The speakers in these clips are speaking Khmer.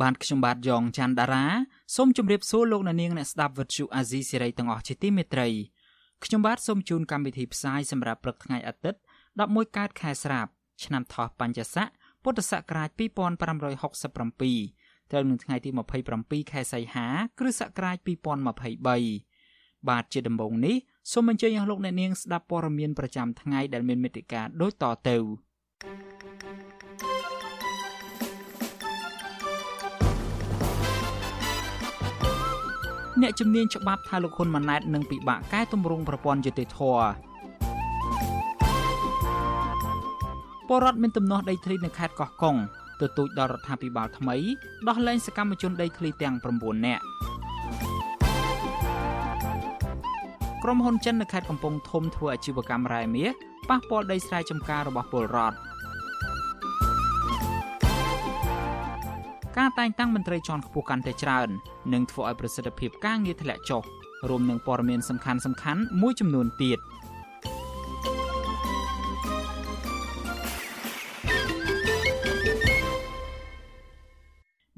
បានខ្ញុំបាទយ៉ងច័ន្ទដារាសូមជម្រាបសួរលោកអ្នកនាងអ្នកស្ដាប់វិទ្យុអាស៊ីសេរីទាំងអស់ជាទីមេត្រីខ្ញុំបាទសូមជូនកម្មវិធីផ្សាយសម្រាប់ព្រឹកថ្ងៃអាទិត្យ11កើតខែស្រាបឆ្នាំថោះបัญចស័កពុទ្ធសករាជ2567ត្រូវនឹងថ្ងៃទី27ខែសីហាគ្រិស្តសករាជ2023បាទជាដំបូងនេះសូមអញ្ជើញអស់លោកអ្នកនាងស្ដាប់ព័ត៌មានប្រចាំថ្ងៃដែលមានមេត្តាដូចតទៅ អ្នកជំនាញច្បាប់ថាលោកហ៊ុនម៉ាណែតនឹងពិបាកកែតម្រង់ប្រព័ន្ធយុតិធធពលរដ្ឋមានទំនាស់ដីធ្លីនៅខេត្តកោះកុងទទូចដល់រដ្ឋាភិបាលថ្មីដោះលែងសកម្មជនដីធ្លីទាំង9នាក់ក្រុមហ៊ុនចិននៅខេត្តកំពង់ធំធ្វើអាជីវកម្មរ៉ែមាសប៉ះពាល់ដីស្រែចម្ការរបស់ពលរដ្ឋ ការតែងតាំងមន្ត្រីជាន់ខ្ពស់កាន់តែច្រើននឹងធ្វើឲ្យប្រសិទ្ធភាពការងារធ្លាក់ចុះរួមនឹងព័ត៌មានសំខាន់សំខាន់មួយចំនួនទៀត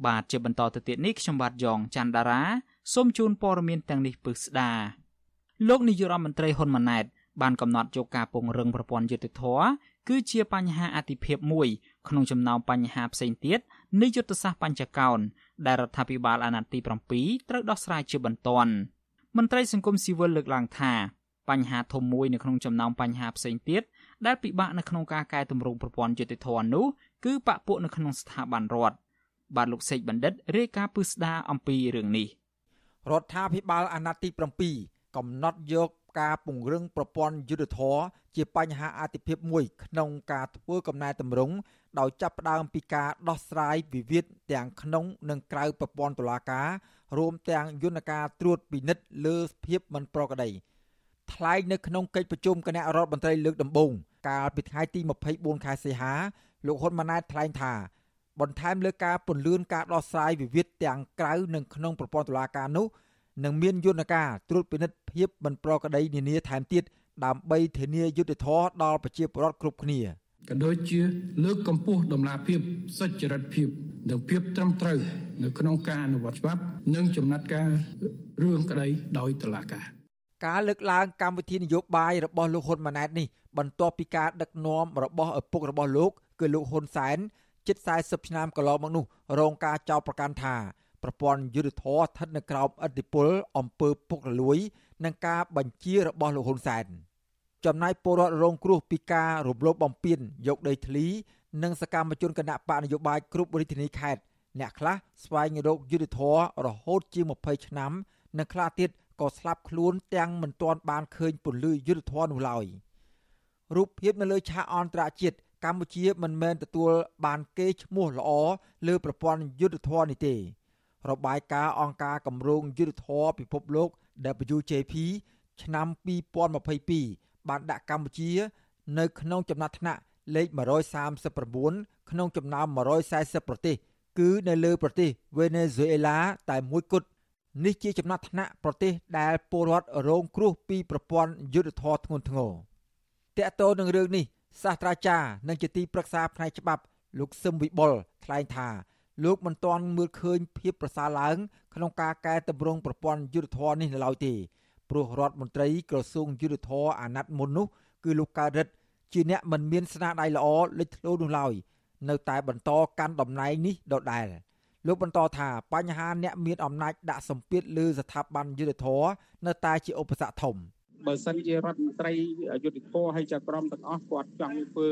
បាទជាបន្តទៅទៀតនេះខ្ញុំបាទយ៉ងច័ន្ទដារាសូមជូនព័ត៌មានទាំងនេះពឹស្ដាលោកនាយករដ្ឋមន្ត្រីហ៊ុនម៉ាណែតបានកំណត់យកការពង្រឹងប្រព័ន្ធយុតិធធគឺជាបញ្ហាអាទិភាពមួយ ក្នុងចំណោមបញ្ហាផ្សេងទៀតនៃយុទ្ធសាស្ត្របញ្ចកោណដែលរដ្ឋាភិបាលអាណត្តិទី7ត្រូវដោះស្រាយជាបន្ទាន់មន្ត្រីសង្គមស៊ីវិលលើកឡើងថាបញ្ហាធំមួយនៅក្នុងចំណោមបញ្ហាផ្សេងទៀតដែលពិបាកនៅក្នុងការកែតម្រង់ប្រព័ន្ធយុតិធធនោះគឺបពពួកនៅក្នុងស្ថាប័នរដ្ឋបាទលោកសេកបណ្ឌិតរាយការណ៍ពឹស្ដារអំពីរឿងនេះរដ្ឋាភិបាលអាណត្តិទី7កំណត់យក ការពង្រឹងប្រព័ន្ធយុទ្ធធរជាបញ្ហាអាទិភាពមួយក្នុងការធ្វើកំណែតម្រង់ដោយចាប់ផ្ដើមពីការដោះស្រាយវិវាទទាំងក្នុងនិងក្រៅប្រព័ន្ធតុលាការរួមទាំងយន្តការត្រួតពិនិត្យលើភាពមិនប្រក្រតីថ្លែងនៅក្នុងកិច្ចប្រជុំគណៈរដ្ឋមន្ត្រីលើកដំបូងកាលពីថ្ងៃទី24ខែសីហាលោកហ៊ុនម៉ាណែតថ្លែងថាបន្ថែមលើការពន្លឿនការដោះស្រាយវិវាទទាំងក្រៅនិងក្នុងប្រព័ន្ធតុលាការនោះ នឹងមានយន្តការត្រួតពិនិត្យភាពមិនប្រក្រតីនានាថែមទៀតដើម្បីធានាយុត្តិធម៌ដល់ប្រជាពលរដ្ឋគ្រប់គ្នាក៏ដូចជាលើកកម្ពស់ដំណាភាពសុចរិតភាពនិងភាពត្រឹមត្រូវនៅក្នុងការអនុវត្តច្បាប់និងចំណាត់ការរឿងក្តីដោយតុលាការការលើកឡើងកម្មវិធីនយោបាយរបស់លោកហ៊ុនម៉ាណែតនេះបន្ទាប់ពីការដឹកនាំរបស់ឪពុករបស់លោកគឺលោកហ៊ុនសែនជិត40ឆ្នាំកន្លងមកនោះរងការចោទប្រកាន់ថា ប្រព័ន្ធយុទ្ធធរស្ថិតនៅក្រោមឥទ្ធិពលអំពើពុករលួយ និងការបញ្ជារបស់លោកហ៊ុនសែនចំណាយពលរដ្ឋរងគ្រោះពីការរំលោភបំពានយកដីធ្លី និងសកម្មជនគណៈបកនយោបាយគ្រប់រាជធានីខេត្តអ្នកខ្លះស្វែងរកយុទ្ធធររហូតជាង20ឆ្នាំ និងខ្លះទៀតក៏ស្លាប់ខ្លួនទាំងមិនទាន់បានឃើញពន្លឺយុទ្ធធរនោះឡើយរូបភាពនៅលើឆាកអន្តរជាតិកម្ពុជាមិនមែនទទួលបានគេឈ្មោះល្អលើប្រព័ន្ធយុទ្ធធរនេះទេ របាយការណ៍អង្គការគម្រោងយុទ្ធធរពិភពលោក WJP ឆ្នាំ2022បានដាក់កម្ពុជា នៅក្នុងចំណាត់ថ្នាក់លេខ139ក្នុងចំណោម140ប្រទេស គឺនៅលើប្រទេសវេណេស៊ុយអេឡាតែមួយគត់នេះជាចំណាត់ថ្នាក់ប្រទេសដែលពលរដ្ឋរងគ្រោះពីប្រព័ន្ធយុទ្ធធរធ្ងន់ធ្ងរតកតោនឹងរឿងនេះសាស្ត្រាចារ្យនិងជាទីប្រឹក្សាផ្នែកច្បាប់លោកសឹមវិបុលថ្លែងថា លោកមិនទាន់មើលឃើញភាពប្រសើរឡើងក្នុងការកែតម្រង់ប្រព័ន្ធយុទ្ធធរនេះនៅឡើយទេព្រោះរដ្ឋមន្ត្រីក្រសួងយុទ្ធធរអាណត្តិមុននោះគឺលោកកើតរិទ្ធជាអ្នកមិនមានស្នាដៃល្អលេចធ្លោនោះឡើយនៅតែបន្តកាន់តំណែងនេះដដែលលោកបន្តថាបញ្ហាអ្នកមានអំណាចដាក់សម្ពាធលើស្ថាប័នយុទ្ធធរនៅតែជាឧបសគ្គធំ។ បើសិនជារដ្ឋមន្ត្រីយុតិធធហើយចាក្រមទាំងអស់គាត់ចង់ធ្វើ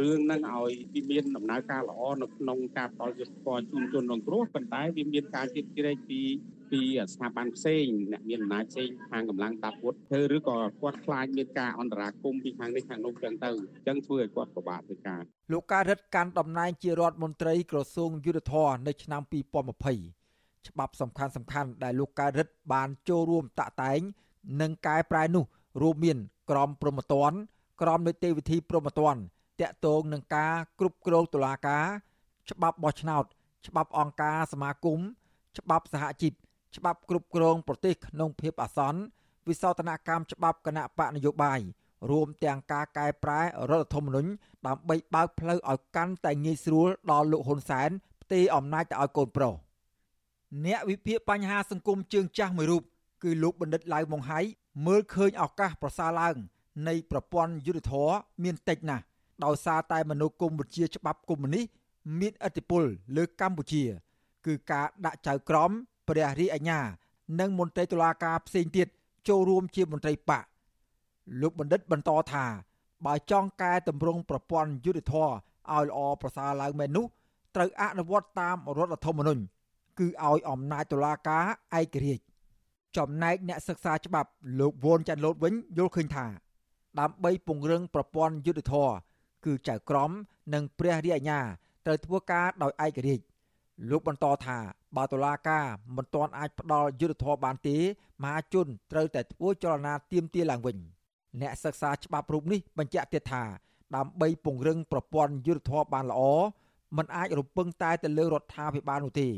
រឿងហ្នឹងឲ្យវាមានដំណើរការល្អនៅក្នុងការផ្ដល់យុត្តិធម៌ជូនជនរងគ្រោះប៉ុន្តែវាមានការជិតជ្រែកពីពីស្ថាប័នផ្សេងអ្នកមានអំណាចផ្សេងខាងកម្លាំងតាពុតធ្វើឬក៏គាត់ខ្លាចមានការអន្តរាគមពីខាងនេះខាងនោះចឹងទៅចឹងធ្វើឲ្យគាត់ពិបាកធ្វើការលោកការរិទ្ធកាន់តំណែងជារដ្ឋមន្ត្រីក្រសួងយុទ្ធភ័ពនៅឆ្នាំ2020ច្បាប់សំខាន់សំខាន់ដែលលោកកើតរិទ្ធបានចូលរួមតាក់តែង និងកែប្រែនោះរួមមានក្រមព្រហ្មទណ្ឌក្រមនីតិវិធីព្រហ្មទណ្ឌតាក់ទងនឹងការគ្រប់គ្រងតុលាការ ច្បាប់បោះឆ្នោត ច្បាប់អង្គការសមាគមច្បាប់សហជីពច្បាប់គ្រប់គ្រងប្រទេសក្នុងភាពអាសន្នវិសោធនកម្មច្បាប់គណៈបកនយោបាយរួមទាំងការកែប្រែរដ្ឋធម្មនុញ្ញដើម្បីបើកផ្លូវឲ្យកាន់តែងាយស្រួលដល់លោកហ៊ុនសែនផ្ទេរអំណាចទៅឲ្យកូនប្រុសអ្នកវិភាគបញ្ហាសង្គមជើងចាស់មួយរូប គឺលោកបណ្ឌិតឡៅម៉ុងហៃមើលឃើញឱកាសប្រសើរឡើង នៃប្រព័ន្ធយុទ្ធធរមានតិចណាស់ដោយសារតែមនោគមវិជ្ជាច្បាប់កុម្មុយនីសមានឥទ្ធិពលលើកម្ពុជា គឺការដាក់ចៅក្រមព្រះរាជអាជ្ញា និងមន្ត្រីតុលាការផ្សេងទៀតចូលរួមជាមន្ត្រីបកលោកបណ្ឌិតបន្តថាបើចង់កែតម្រង់ប្រព័ន្ធយុតិធធឲ្យល្អប្រសើរឡើងមែននោះត្រូវអនុវត្តតាមរដ្ឋធម្មនុញ្ញគឺឲ្យអំណាចតុលាការឯករាជ្យ ចំណែកអ្នកសិក្សាច្បាប់លោកវ៉ុនចាន់លូតវិញយល់ឃើញថា ដើម្បីពង្រឹងប្រព័ន្ធយុតិធធគឺចៅក្រម និងព្រះរាជអាជ្ញាត្រូវធ្វើការដោយឯករាជ្យលោកបន្តថាបើតុលាការមិនទាន់អាចផ្ដល់យុត្តិធម៌បានទេមហាជនត្រូវតែធ្វើចលនាទៀមទាឡើងវិញអ្នកសិក្សាច្បាប់រូបនេះបញ្ជាក់ទៀតថាដើម្បីពង្រឹងប្រព័ន្ធយុត្តិធម៌បានល្អมันអាចរំពឹងតែទៅលើរដ្ឋាភិបាលនោះទេ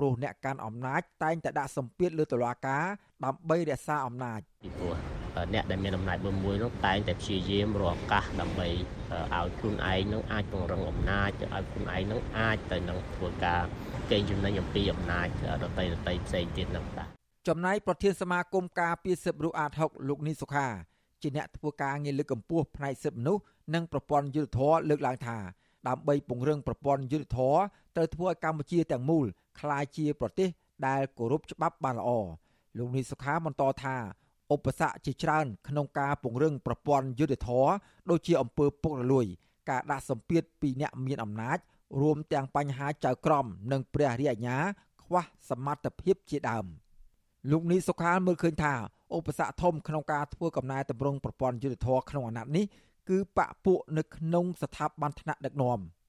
ព្រោះអ្នកកាន់អំណាចតែងតែដាក់សម្ពាធលើតុលាការដើម្បីរក្សាអំណាចពីព្រោះអ្នកដែលមានអំណាចមួយមួយនោះតែងតែព្យាយាមរកឱកាសដើម្បីឲ្យខ្លួនឯងនឹងអាចពង្រឹងអំណាចឲ្យខ្លួនឯងនឹងអាចទៅនឹងធ្វើការកេងចំណេញអំពីអំណាចដតីដតីផ្សេងទៀតនឹងបាទចំណែកប្រធានសមាគមការពារសិទ្ធិមនុស្សអាត6លោកនីសុខាជាអ្នកធ្វើការងារលើកកម្ពស់ផ្នែកសិទ្ធិមនុស្សនិងប្រព័ន្ធយុត្តិធម៌លើកឡើងថា ដើម្បីពង្រឹងប្រព័ន្ធយុត្តិធម៌ត្រូវធ្វើឲ្យកម្ពុជាទាំងមូលក្លាយជាប្រទេសដែលគោរពច្បាប់បានល្អលោកនីសុខាបន្តថាឧបសគ្គជាច្រើនក្នុងការពង្រឹងប្រព័ន្ធយុត្តិធម៌ដូចជាអំពើពុករលួយ ការដាក់សម្ពាធពីអ្នកមានអំណាចរួមទាំងបញ្ហាចៅក្រមនិងព្រះរាជអាជ្ញាខ្វះសមត្ថភាពជាដើមលោកនីសុខាលមើលឃើញថាឧបសគ្គធំក្នុងការធ្វើកំណែតម្រង់ប្រព័ន្ធយុតិធធក្នុងអាណត្តិនេះ គឺបពពួកនៅក្នុងស្ថាប័នថ្នាក់ដឹកនាំ។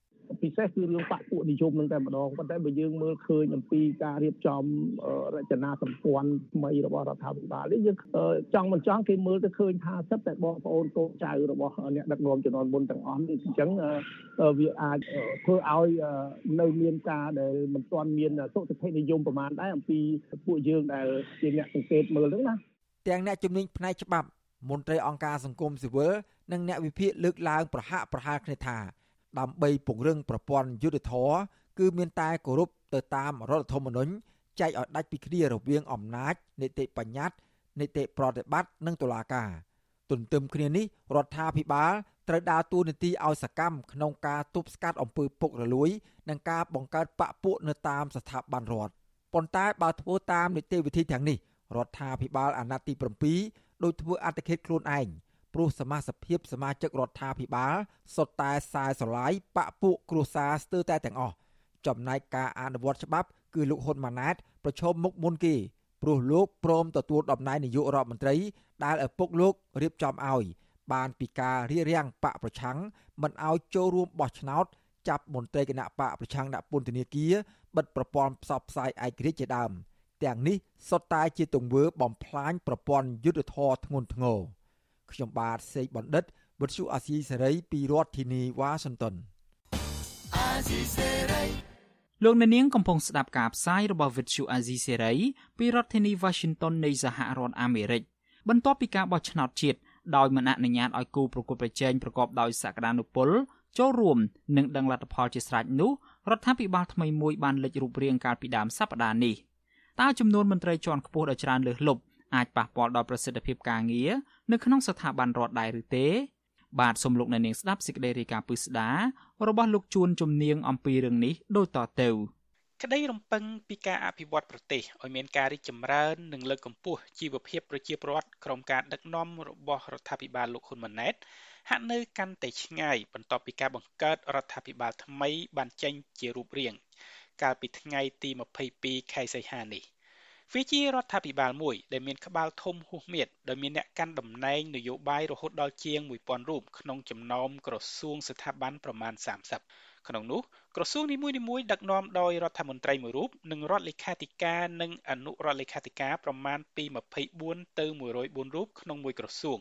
ពិសេសគឺរឿងបកពួកនិយមនឹងតែម្ដងប៉ុន្តែបើយើងមើលឃើញអំពីការរៀបចំរចនាសម្ព័ន្ធថ្មីរបស់រដ្ឋាភិបាលនេះយើងចង់មិនចង់គេមើលទៅឃើញថាសិតតែបងប្អូនកូនចៅរបស់អ្នកដឹកនាំជំនាន់មុនទាំងអស់នេះអញ្ចឹងវាអាចធ្វើឲ្យនៅមានការដែលមិនទាន់មានសុខភាពនិយមប្រមាណដែរអំពីពួកយើងដែលជាអ្នកសង្កេតមើលហ្នឹងណាទាំងអ្នកជំនាញផ្នែកច្បាប់មន្ត្រីអង្គការសង្គមស៊ីវិល និងអ្នកវិភាគលើកឡើងប្រហាក់ប្រហែលគ្នាថាដើម្បីពង្រឹងប្រព័ន្ធយុត្តិធម៌គឺមានតែគោរពទៅតាមរដ្ឋធម្មនុញ្ញចែកឲ្យដាច់ពីគ្នារវាងអំណាចនីតិបញ្ញត្តិនីតិប្រតិបត្តិនិងតុលាការទន្ទឹមគ្នានេះរដ្ឋាភិបាលត្រូវដើរតួនាទីឲ្យសកម្មក្នុងការទប់ស្កាត់អំពើពុករលួយ និងការបង្កើតបកពួកនៅតាមស្ថាប័នរដ្ឋប៉ុន្តែបើធ្វើតាមនីតិវិធីទាំងនេះរដ្ឋាភិបាលអាណត្តិទី7ដោយធ្វើអត្តឃាតខ្លួនឯង ព្រោះសមាជិកសមាជិករដ្ឋាភិបាលសុទ្ធតែខ្សែស្រឡាយបពពួកគ្រួសារស្ទើរតែទាំងអស់ចំណែកការអនុវត្តច្បាប់គឺលោកហ៊ុនម៉ាណែតប្រឈមមុខមុនគេព្រោះលោកព្រមទទួលតំណែងនាយករដ្ឋមន្ត្រីដែលឪពុកលោករៀបចំឲ្យបានពីការរៀបរៀងបកប្រឆាំងមិនឲ្យចូលរួមបោះឆ្នោតចាប់មន្ត្រីគណៈបកប្រឆាំងដាក់ពន្ធនាគារបិទប្រព័ន្ធផ្សព្វផ្សាយឯករាជ្យជាដើមទាំងនេះសុទ្ធតែជាទង្វើបំផ្លាញប្រព័ន្ធយុទ្ធធរធ្ងន់ធ្ងរ ខ្ញុំបាទសេកបណ្ឌិតវុទ្ធុអាស៊ីសេរីពីរដ្ឋធានីវ៉ាស៊ីនតោនអាស៊ីសេរីលោកអ្នកនាងកំពុងស្ដាប់ការផ្សាយរបស់ Vuthu Azizi Serai ពីរដ្ឋធានី Washington នៃសហរដ្ឋអាមេរិកបន្ទាប់ពីការបោះឆ្នោតជាតិដោយមិនអនុញ្ញាតឲ្យគូប្រកួតប្រជែងប្រកបដោយសក្តានុពលចូលរួមនិងដឹងលទ្ធផលជាស្រេចនោះរដ្ឋាភិបាលថ្មីមួយបានលេចរូបរាងកាលពីដើមសប្តាហ៍នេះតើចំនួនមន្ត្រីជាន់ខ្ពស់ដ៏ច្រើនលើសលប់អាចប៉ះពាល់ដល់ប្រសិទ្ធភាពការងារ នៅក្នុងស្ថាប័នរដ្ឋដែរឬទេបាទសូមលោកអ្នកនាងស្ដាប់សេចក្តីរាយការណ៍ពិស្ដារបស់លោកជួនជំនាញអំពីរឿងនេះដូចតទៅក្តីរំពឹងពីការអភិវឌ្ឍប្រទេសឲ្យមានការរីកចម្រើននិងលើកកម្ពស់ជីវភាពប្រជាពលរដ្ឋក្រោមការដឹកនាំរបស់រដ្ឋាភិបាលលោកហ៊ុនម៉ាណែតហាក់នៅកាន់តែឆ្ងាយបន្ទាប់ពីការបង្កើតរដ្ឋាភិបាលថ្មីបានចេញជារូបរាងកាលពីថ្ងៃទី22ខែសីហានេះ។ វាជារដ្ឋាភិបាលមួយដែលមានក្បាលធំហួសមៀតដោយមានអ្នកកាន់តំណែងនយោបាយរហូតដល់ជាង1000រូបក្នុងចំណោមក្រសួងស្ថាប័នប្រមាណ30ក្នុងនោះក្រសួងនីមួយៗដឹកនាំដោយរដ្ឋមន្ត្រីមួយរូបនិងរដ្ឋលេខាធិការនិងអនុរដ្ឋលេខាធិការប្រមាណពី24ទៅ104រូបក្នុងមួយក្រសួង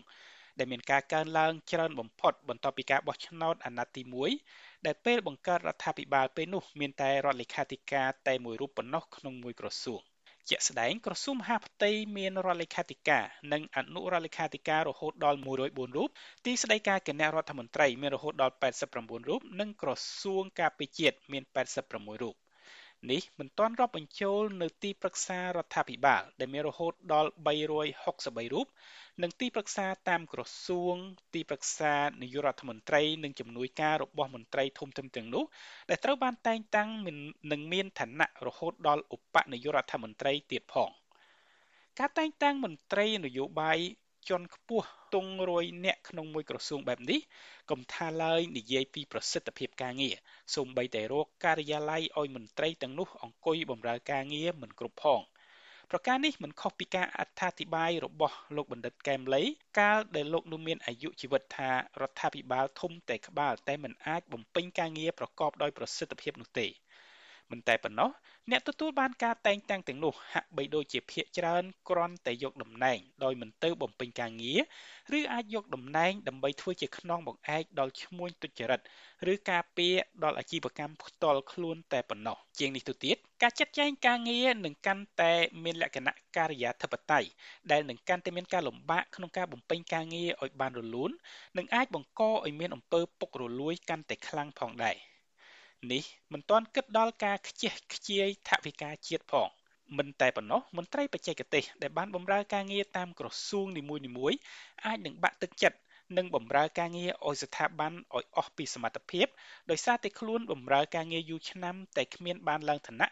ដែលមានការកើនឡើងច្រើនបំផុតបន្ទាប់ពីការបោះឆ្នោតអាណត្តិទី1ដែលពេលបង្កើតរដ្ឋាភិបាលពេលនោះមានតែរដ្ឋលេខាធិការតែមួយរូបប៉ុណ្ណោះក្នុងមួយក្រសួង ជាក់ស្ដែងក្រសួងមហាផ្ទៃមានរដ្ឋលេខាធិការនិងអនុរដ្ឋលេខាធិការរហូតដល់104រូបទីស្តីការគណៈរដ្ឋមន្ត្រីមានរហូតដល់89រូបនិងក្រសួងការពារជាតិមាន86រូប នេះមិនទាន់រាប់បញ្ចូលនៅទីប្រឹក្សារដ្ឋាភិបាលដែលមានរហូតដល់363រូបនិងទីប្រឹក្សាតាមក្រសួង ទីប្រឹក្សានាយករដ្ឋមន្ត្រីនិងជំនួយការរបស់មន្ត្រីធំធំទាំងនោះដែលត្រូវបានតែងតាំងនិងមានឋានៈរហូតដល់ឧបនាយករដ្ឋមន្ត្រីទៀតផងការតែងតាំងមន្ត្រីនយោបាយ ជាន់ខ្ពស់ទងរយអ្នកក្នុងមួយក្រសួងបែបនេះកុំថាឡើយនិយាយពីប្រសិទ្ធភាពការងារសូម្បីតែរកការិយាល័យឲ្យមន្ត្រីទាំងនោះអង្គុយបម្រើការងារមិនគ្រប់ផង។ប្រការនេះមិនខុសពីការអត្ថាធិប្បាយរបស់លោកបណ្ឌិតកែមលីកាលដែលលោកនោះមានអាយុជីវិតថារដ្ឋាភិបាលធំតែក្បាលតែមិនអាចបំពេញការងារប្រកបដោយប្រសិទ្ធភាពនោះទេ មិនតែប៉ុណ្ណោះអ្នកទទួលបានការតែងតាំងទាំងនោះហាក់បីដូចជាភាកច្រើនគ្រាន់តែយកតំណែងដោយមិនទៅបំពេញការងារឬអាចយកតំណែងដើម្បីធ្វើជាខ្នងបង្អែកដល់ឈ្មួញទុច្ចរិតឬការពារដល់អាជីវកម្មផ្ទាល់ខ្លួនតែប៉ុណ្ណោះជាងនេះទៅទៀតការចាត់ចែងការងារនឹងកាន់តែមានលក្ខណៈការិយាធិបតេយ្យដែលនឹងកាន់តែមានការលំបាកក្នុងការបំពេញការងារឲ្យបានរលូននិងអាចបង្កឲ្យមានអំពើពុករលួយកាន់តែខ្លាំងផងដែរ នេះមិនទាន់គិតដល់ការខ្ជះខ្ជាយថវិកាជាតិផងមិនតែប៉ុណ្ណោះមន្ត្រីបច្ចេកទេសដែលបានបម្រើការងារតាមក្រសួងនីមួយៗអាចនឹងបាក់ទឹកចិត្តនិងបម្រើការងារឲ្យស្ថាប័នឲ្យអស់ពីសមត្ថភាពដោយសារតែខ្លួនបម្រើការងារយូរឆ្នាំតែគ្មានបានឡើងឋានៈ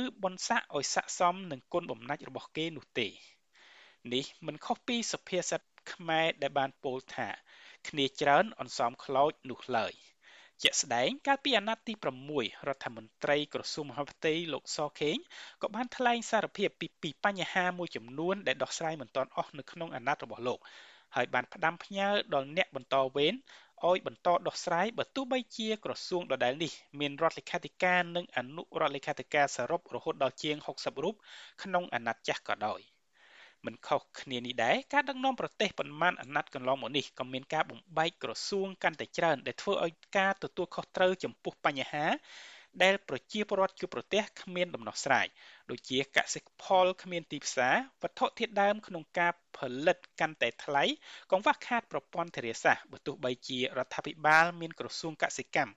ឬបនស័កឲ្យស័ក្តិសមនឹងគុណបំណាច់របស់គេនោះទេនេះមិនខុសពីសុភាសិតខ្មែរដែលបានពោលថា គ្នាច្រើនអន្សមខ្លោចនោះឡើយ។ ជាក់ស្ដែងកាលពីអាណត្តិទី6រដ្ឋមន្ត្រីក្រសួងមហាផ្ទៃលោកសខេងក៏បានថ្លែងសារភាពពីពីបញ្ហាមួយចំនួនដែលដោះស្រាយមិនទាន់អស់នៅក្នុងអាណត្តិរបស់លោកហើយបានផ្ដាំផ្ញើដល់អ្នកបន្តវេនឲ្យបន្តដោះស្រាយបើទោះបីជាក្រសួងដដែលនេះមានរដ្ឋលេខាធិការនិងអនុរដ្ឋលេខាធិការសរុបរហូតដល់ជាង60រូបក្នុងអាណត្តិចាស់ក៏ដោយ មិនខុសគ្នានេះដែរការដឹកនាំប្រទេសប៉ុន្មានអាណត្តិកន្លងមកនេះក៏មានការបំបែកក្រសួងកាន់តែច្រើនដែលធ្វើឲ្យការទទួលខុសត្រូវចំពោះបញ្ហាដែលប្រជាពលរដ្ឋជួបប្រទះគ្មានដំណោះស្រាយដូចជាកសិផលគ្មានទីផ្សារវត្ថុធាតុដើមក្នុងការផលិតកាន់តែថ្លៃកង្វះខាតប្រព័ន្ធធារាសាស្ត្របើទោះបីជារដ្ឋាភិបាលមានក្រសួងកសិកម្ម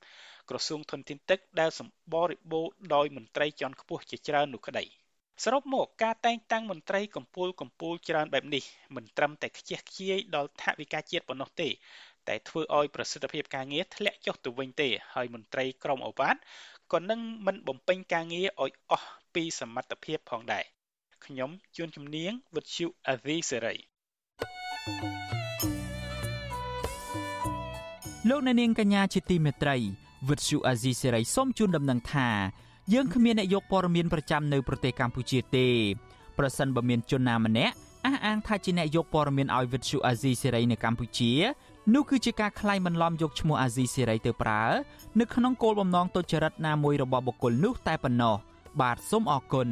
ក្រសួងធនធានទឹកដែលសម្បរិបូរដោយមន្ត្រីជាន់ខ្ពស់ជាច្រើននោះក្តី។ សរុបមកការតែងតាំងមន្ត្រីកម្ពូលកម្ពូលច្រើនបែបនេះមិនត្រឹមតែខ្ជះខ្ជាយដល់ថវិកាជាតិប៉ុណ្ណោះទេតែធ្វើឲ្យប្រសិទ្ធភាពការងារធ្លាក់ចុះទៅវិញទេហើយមន្ត្រីក្រមអវ៉ាតក៏នឹងមិនបំពេញការងារឲ្យអស់ពីសមត្ថភាពផងដែរខ្ញុំជួនជំនាញវិទ្យុអាវីសេរីលោកអ្នកនាងកញ្ញាជាទីមេត្រីវិទ្យុអាស៊ីសេរីសូមជូនដំណឹងថា យើងគ្មានអ្នកយកព័ត៌មានប្រចាំនៅប្រទេសកម្ពុជាទេប្រសិនបើមានជនណាម្នាក់អះអាងថាជាអ្នកយកព័ត៌មានឲ្យវិទ្យុអាស៊ីសេរីនៅកម្ពុជានោះគឺជាការក្លែងបន្លំយកឈ្មោះអាស៊ីសេរីទៅប្រើនៅក្នុងគោលបំណងទុច្ចរិតណាមួយរបស់បុគ្គលនោះតែប៉ុណ្ណោះបាទសូមអរគុណ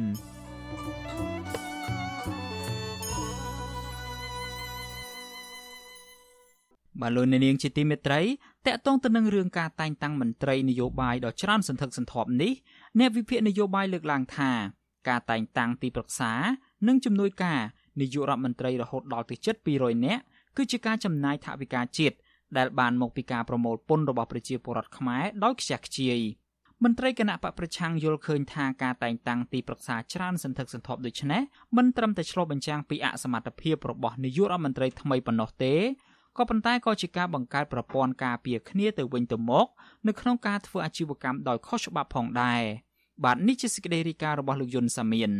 បាទលោកនាងជាទីមេត្រីតកតងទៅនឹងរឿងការតែងតាំងមន្ត្រីនយោបាយដ៏ច្រើនសន្ធឹកសន្ធាប់នេះ អ្នកវិភាគនយោបាយលើកឡើងថា ការតែងតាំងទីប្រឹក្សា និងជំនួយការនាយករដ្ឋមន្ត្រីរហូតដល់ទៅជិត200នាក់គឺជាការចំណាយថវិកាជាតិដែលបានមកពីការប្រមូលពន្ធរបស់ប្រជាពលរដ្ឋខ្មែរដោយខ្ជះខ្ជាយមន្ត្រីគណៈបកប្រឆាំងយល់ឃើញថាការតែងតាំងទីប្រឹក្សាច្រើនសន្ធឹកសន្ធាប់ដូចនេះមិនត្រឹមតែឆ្លុះបញ្ចាំងពីអសមត្ថភាពរបស់នាយករដ្ឋមន្ត្រីថ្មីប៉ុណ្ណោះទេក៏ប៉ុន្តែក៏ជាការបង្កើតប្រព័ន្ធការពារគ្នាទៅវិញទៅមក នៅក្នុងការធ្វើអាជីវកម្មដោយខុសច្បាប់ផងដែរ បាទនេះជាសេចក្តីរាយការណ៍របស់លោកយុនសាមៀន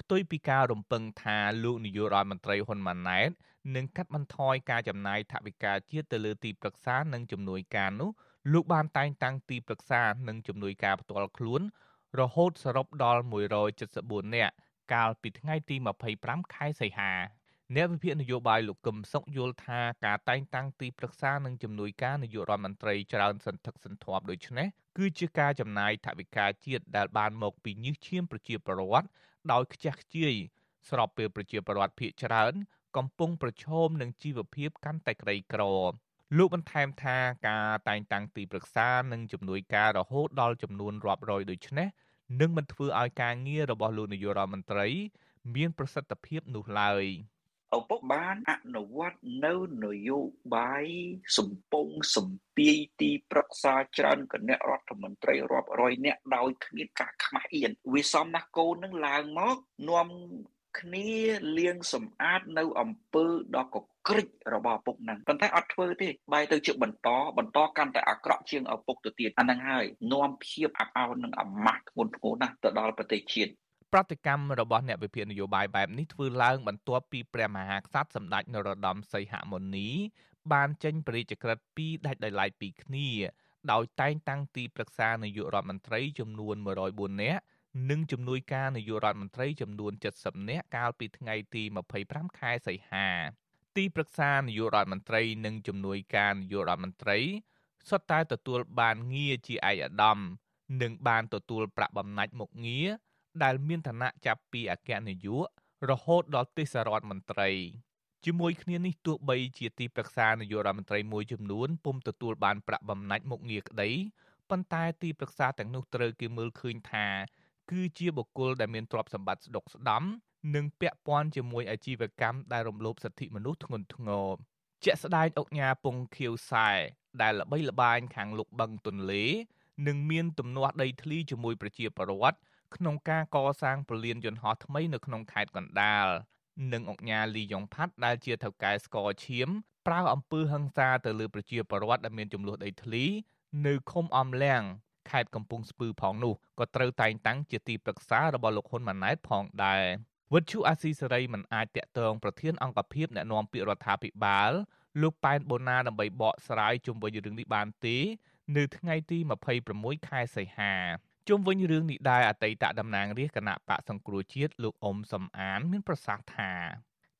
ផ្ទុយពីការរំពឹងថាលោកនាយករដ្ឋមន្ត្រីហ៊ុនម៉ាណែតនឹងកាត់បន្ថយការចំណាយថវិកាជាតិទៅលើទីប្រឹក្សានិងជំនួយការនោះលោកបានតែងតាំងទីប្រឹក្សានិងជំនួយការផ្ទាល់ខ្លួន រហូតសរុបដល់174នាក់កាលពីថ្ងៃទី25ខែសីហាអ្នកវិភាគនយោបាយលោកកឹមសុខយល់ថាការតែងតាំងទីប្រឹក្សានិងជំនួយការនាយករដ្ឋមន្ត្រីច្រើនសន្ធឹកសន្ធាប់ដូចនេះ គឺជាការចំណាយថវិកាជាតិដែលបានមកពីញើសឈាមប្រជាពលរដ្ឋដោយខ្ជះខ្ជាយស្របពេលប្រជាពលរដ្ឋភៀសច្រើន កំពុងប្រឈមនឹងជីវភាពកាន់តែក្រីក្រលោកបន្ថែមថាការតែងតាំងទីប្រឹក្សានិងជំនួយការរហូតដល់ចំនួនរាប់រយដូចនេះនឹងមិនធ្វើឲ្យការងាររបស់លោកនាយករដ្ឋមន្ត្រី មានប្រសិទ្ធភាពនោះឡើយ ឪពុកបានអនុវត្តនៅនយោបាយសំពងសំពាយទីប្រឹក្សាច្រើនគណៈរដ្ឋមន្ត្រីរាប់រយនាក់ដោយគ្មានការខ្មាស់អៀនវាសមណាស់កូននឹងឡើងមកនាំគ្នាលាងសម្អាតនៅអំពើដ៏កក្រិចរបស់ឪពុកហ្នឹងប៉ុន្តែអត់ធ្វើទេបែរទៅជាបន្តបន្តកាន់តែអាក្រក់ជាងឪពុកទៅទៀតអាហ្នឹងហើយនាំភាពអាប់អោននិងអាម៉ាស់ធ្ងន់ធ្ងរណាស់ទៅដល់ប្រទេសជាតិ ប្រតិកម្មរបស់អ្នកវិភាគនយោបាយបែបនេះធ្វើឡើងបន្ទាប់ពីព្រះមហាក្សត្រសម្ដេចនរោត្តមសីហមុនីបានចេញព្រះរាជក្រឹត្យពីរដាច់ដោយឡែកពីគ្នា ដោយតែងតាំងទីប្រឹក្សានាយករដ្ឋមន្ត្រីចំនួន104នាក់និងជំនួយការនាយករដ្ឋមន្ត្រីចំនួន70នាក់កាលពីថ្ងៃទី25ខែសីហាទីប្រឹក្សានាយករដ្ឋមន្ត្រីនិងជំនួយការនាយករដ្ឋមន្ត្រីសុទ្ធតែទទួលបានងារជាឯកឧត្តមនិងបានទទួលប្រាក់បំណាច់មុខងារ ដែលមានឋានៈចាប់ពីអគ្គនាយករហូតដល់ទេសរដ្ឋមន្ត្រីជាមួយគ្នានេះទោះបីជាទីប្រឹក្សានាយករដ្ឋមន្ត្រីមួយចំនួនពុំទទួលបានប្រាក់បំណាច់មុខងារក្តីប៉ុន្តែទីប្រឹក្សាទាំងនោះត្រូវគេមើលឃើញថាគឺជាបុគ្គលដែលមានទ្រព្យសម្បត្តិស្ដុកស្ដំនិងពាក់ព័ន្ធជាមួយអាជីវកម្មដែលរំលោភសិទ្ធិមនុស្សធ្ងន់ធ្ងរជាក់ស្ដែងអុកញ៉ាពងខៀវសែដែលល្បីល្បាញខាងលុកបឹងទន្លេ និងមានទំនាស់ដីធ្លីជាមួយប្រជាពលរដ្ឋ ក្នុងការកសាងព្រលានយន្តហោះថ្មីនៅក្នុងខេត្តកណ្ដាលនិងអង្គញាលីយ៉ុងផាត់ដែលជាថៅកែស្ករឈាមប្រើអំពើហិង្សាទៅលើប្រជាពលរដ្ឋដែលមានចំនួនដីធ្លី នៅឃុំអំលៀងខេត្តកំពង់ស្ពឺផងនោះក៏ត្រូវតែងតាំងជាទីប្រឹក្សារបស់លោកហ៊ុនម៉ាណែតផងដែរវិទ្យុអាស៊ីសេរីមិនអាចតាក់ទងប្រធានអង្គភិបអ្នកណែនាំពាក្យរដ្ឋាភិបាលលោកប៉ែនបូណាដើម្បីបកស្រាយជុំវិញរឿងនេះបានទេ នៅថ្ងៃទី26ខែសីហា ជុំវិញរឿងនេះដែរអតីតតំណាងរាជគណៈបកសង្គ្រោះជាតិលោកអ៊ុំសំអាន មានប្រសាសន៍ថា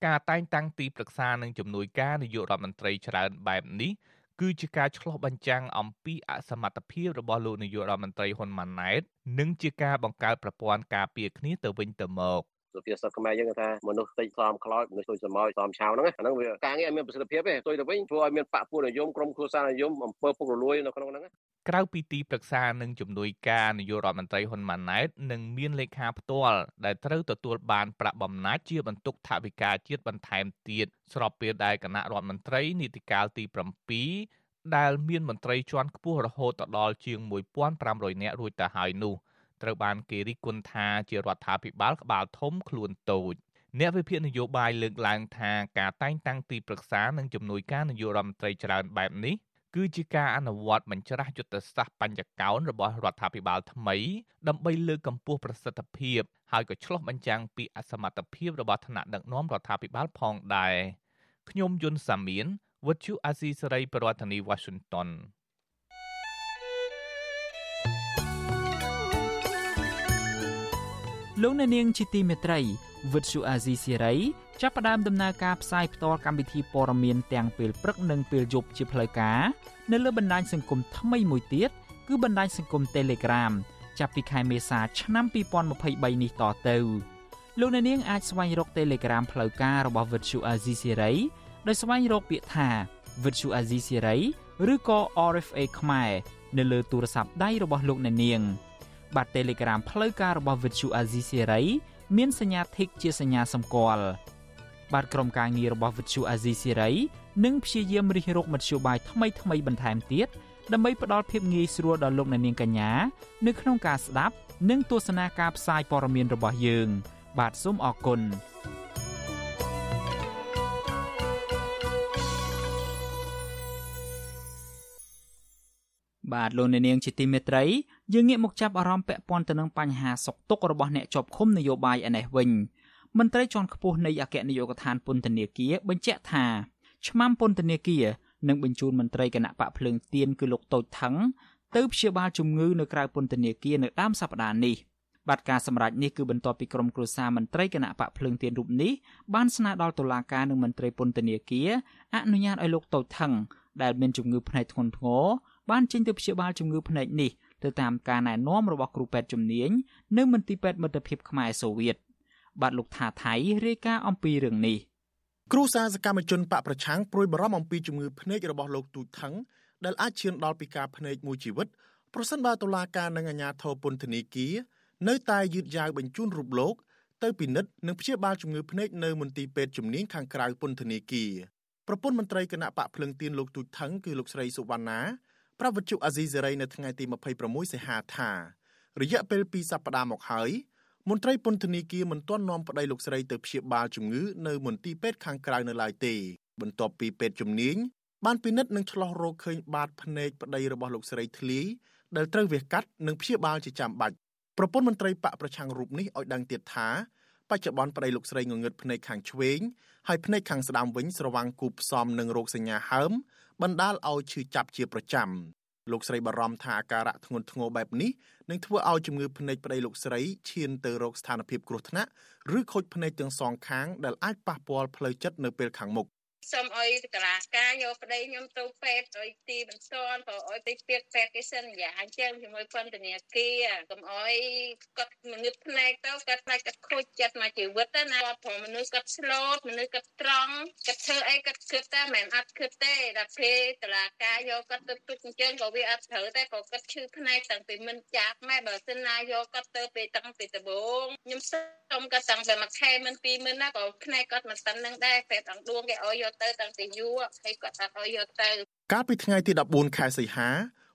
ការតែងតាំងទីប្រឹក្សានិងជំនួយការនាយករដ្ឋមន្ត្រីច្រើនបែបនេះគឺជាការឆ្លុះបញ្ចាំងអំពីអសមត្ថភាពរបស់លោកនាយករដ្ឋមន្ត្រីហ៊ុនម៉ាណែត និងជាការបង្កើតប្រព័ន្ធការពារគ្នាទៅវិញទៅមកសុភាសិតខ្មែរយើងថាមនុស្សតិចសំខ្លោចមនុស្សទុយសមោចសំឆៅហ្នឹងអាហ្នឹងវាការងារឲ្យមានប្រសិទ្ធភាពទេទុយទៅវិញធ្វើឲ្យមានបកពួកនិយមក្រុមគ្រួសារនិយមអំពើពុករលួយនៅក្នុងហ្នឹង ក្រៅពីទីប្រឹក្សានិងជំនួយការនាយករដ្ឋមន្ត្រីហ៊ុនម៉ាណែតនឹងមានលេខាផ្ទាល់ដែលត្រូវទទួលបានប្រាក់បំណាច់ជាបន្ទុកថវិកាជាតិបន្ថែមទៀតស្របពេលដែលគណៈរដ្ឋមន្ត្រីនីតិកាលទី7ដែលមានមន្ត្រីជាន់ខ្ពស់រហូតដល់ជាង1500នាក់រួចទៅហើយនោះត្រូវបានគេរិះគន់ថាជារដ្ឋាភិបាលក្បាលធំខ្លួនតូចអ្នកវិភាគនយោបាយលើកឡើងថាការតែងតាំងទីប្រឹក្សានិងជំនួយការនយោបាយរដ្ឋមន្ត្រីច្រើនបែបនេះ គឺជាការអនុវត្តបញ្ច្រាស់យុទ្ធសាស្ត្របញ្ចកោណរបស់រដ្ឋាភិបាលថ្មី ដើម្បីលើកកម្ពស់ប្រសិទ្ធភាពហើយក៏ឆ្លុះបញ្ចាំងពីអសមត្ថភាពរបស់ថ្នាក់ដឹកនាំរដ្ឋាភិបាលផងដែរខ្ញុំយុនសាមៀនវិទ្យុអាស៊ីសេរីប្រធានាធិបតី Washington លោកអ្នកនាងជាទីមេត្រីវិទ្យុអាស៊ីសេរី ចាប់ផ្ដើមដំណើរការផ្សាយផ្ទាល់កម្មវិធីព័ត៌មានទាំងពេលព្រឹកនិងពេលយប់ជាផ្លូវការនៅលើបណ្ដាញសង្គមថ្មីមួយទៀតគឺបណ្ដាញសង្គម Telegram ចាប់ពីខែមេសាឆ្នាំ2023នេះតទៅលោកអ្នកនាងអាចស្វែងរក Telegram ផ្លូវការរបស់វិទ្យុអាស៊ីសេរីដោយស្វែងរកពាក្យថាវិទ្យុអាស៊ីសេរីឬក៏ RFA ខ្មែរនៅលើទូរស័ព្ទដៃរបស់លោកអ្នកនាង។បាទ Telegram ផ្លូវការរបស់ Vithu Azizi Siri មានសញ្ញា Tick ជាសញ្ញាសម្គាល់ បាទក្រុមការងាររបស់ Vithu Azizi Siri នឹងព្យាយាមរិះរកមធ្យោបាយថ្មីថ្មីបន្ថែមទៀតដើម្បីផ្ដល់ភាពងាយស្រួលដល់លោកអ្នកនាងកញ្ញានៅក្នុងការស្ដាប់និងទស្សនាការផ្សាយព័ត៌មានរបស់យើង បាទសូមអរគុណបាទលោកអ្នកនាងជាទីមេត្រីយើងងាកមកចាប់អារម្មណ៍ពាក់ព័ន្ធទៅនឹងបញ្ហាសុខទុក្ខរបស់អ្នកជាប់ឃុំនយោបាយឯនេះវិញ មន្ត្រីជាន់ខ្ពស់នៃអគ្គនាយកដ្ឋានពន្ធនាគារបញ្ជាក់ថាឆ្មាំពន្ធនាគារនឹងបញ្ជូនមន្ត្រីគណៈបកភ្លើងទៀនគឺលោកតូចថងទៅព្យាបាលជំងឺនៅក្រៅពន្ធនាគារនៅដើមសប្តាហ៍នេះបាទការសម្រេចនេះគឺបន្ទាប់ពីក្រុមគ្រួសារមន្ត្រីគណៈបកភ្លើងទៀនរូបនេះបានស្នើដល់តុលាការនិងមន្ត្រីពន្ធនាគារអនុញ្ញាតឲ្យលោកតូចថងដែលមានជំងឺភ្នែកធ្ងន់ធ្ងរបានចេញទៅព្យាបាលជំងឺភ្នែកនេះទៅតាមការណែនាំរបស់គ្រូពេទ្យជំនាញនៅមន្ទីរពេទ្យមិត្តភាពខ្មែរសូវៀត បាទលោកថាថៃរាយការណ៍អំពីរឿងនេះគ្រូសាសកម្មជនបកប្រឆាំងព្រួយបារម្ភអំពីជំងឺភ្នែករបស់លោកទូចថងដែលអាចឈានដល់ពីការភ្នែកមួយជីវិតប្រសិនបើតុលាការនិងអាជ្ញាធរពន្ធនាគារនៅតែយឺតយ៉ាវបញ្ជូនរូបលោកទៅពិនិត្យនិងព្យាបាលជំងឺភ្នែកនៅមន្ទីរពេទ្យជំនាញខាងក្រៅពន្ធនាគារប្រពន្ធមន្ត្រីគណៈបកភ្លឹងទៀនលោកទូចថងគឺលោកស្រីសុវណ្ណាប្រវត្តិជអាស៊ីសេរីនៅថ្ងៃទី26សីហាថារយៈពេល2សប្តាហ៍មកហើយ មន្ត្រីពន្ធនាគារមិនទាន់នាំប្តីលោកស្រីទៅព្យាបាលជំងឺនៅមន្ទីរពេទ្យខាងក្រៅនៅឡើយទេ បន្ទាប់ពីពេទ្យជំនាញបានពិនិត្យនិងឆ្លោះរកឃើញបាតភ្នែកប្តីរបស់លោកស្រីធ្លាយដែលត្រូវវះកាត់និងព្យាបាលជាចាំបាច់ប្រពន្ធមន្ត្រីបកប្រឆាំងរូបនេះឲ្យដឹងទៀតថាបច្ចុប្បន្នប្តីលោកស្រីងងឹតភ្នែកខាងឆ្វេងហើយភ្នែកខាងស្ដាំវិញស្រវាំងគូផ្សំនឹងរោគសញ្ញាហើមបណ្ដាលឲ្យឈឺចាប់ជាប្រចាំ លោកស្រីបារម្ភថាអាការៈធ្ងន់ធ្ងរបែបនេះនឹងធ្វើឲ្យជំងឺភ្នែកប្តីលោកស្រីឈានទៅរកស្ថានភាពគ្រោះថ្នាក់ឬខូចភ្នែកទាំងសងខាងដែលអាចប៉ះពាល់ផ្លូវចិត្តនៅពេលខាងមុខ សូមឲ្យតារាការយកប្តីខ្ញុំទៅពេទ្យឲ្យទីបន្ទាន់ក៏ឲ្យទៅពាក្យពេទ្យគេសិនយ៉ាងអញ្ចឹងជាមួយពន្ធនាគារកុំឲ្យគាត់ងឹតភ្នែកទៅគាត់ផ្នែកគាត់ខូចចិត្តមកជីវិតណាគាត់ព្រោះមនុស្សគាត់ស្លូតមនុស្សគាត់ត្រង់គាត់ធ្វើអីគាត់គិតតែមិនអត់គិតទេដល់ពេលតារាការយកគាត់ទៅទុកអញ្ចឹងក៏វាអត់ត្រូវតែក៏គាត់ឈឺភ្នែកតាំងពីមិនចាក់ម៉ែបើសិនណាយកគាត់ទៅពេលតាំងពីដំបូងខ្ញុំសុំគាត់តាំងពីមួយខែមិនពីរមិនណាក៏ភ្នែកគាត់មិនស្ទើរនឹងដែរពេទ្យអង្គដួងគេឲ្យយកទៅតាំងពីយូរហើយគាត់អត់ឲ្យយកទៅកាលពីថ្ងៃទី14ខែសីហា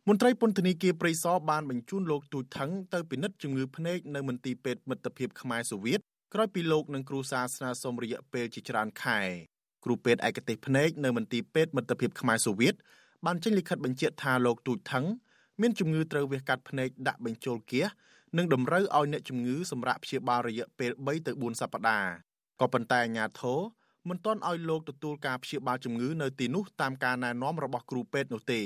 មន្ត្រីពន្ធនាគារព្រៃសរបានបញ្ជូនលោកទូចថងទៅពិនិត្យជំងឺភ្នែកនៅមន្ទីរពេទ្យមិត្តភាពខ្មែរសូវៀតក្រោយពីលោកនិងគ្រូសាស្ត្រាសុំរយៈពេលជាច្រើនខែគ្រូពេទ្យឯកទេសភ្នែកនៅមន្ទីរពេទ្យមិត្តភាពខ្មែរសូវៀតបានចេញលិខិតបញ្ជាក់ថាលោកទូចថងមានជំងឺត្រូវវះកាត់ភ្នែកដាក់បញ្ចូលគៀសនិងតម្រូវឲ្យអ្នកជំងឺសម្រាប់ព្យាបាលរយៈពេល3ទៅ4សប្តាហ៍ក៏ប៉ុន្តែអាជ្ញាធរ មិនទាន់ឲ្យលោកទទួលការព្យាបាលជំងឺនៅទីនោះតាមការណែនាំរបស់គ្រូពេទ្យនោះទេ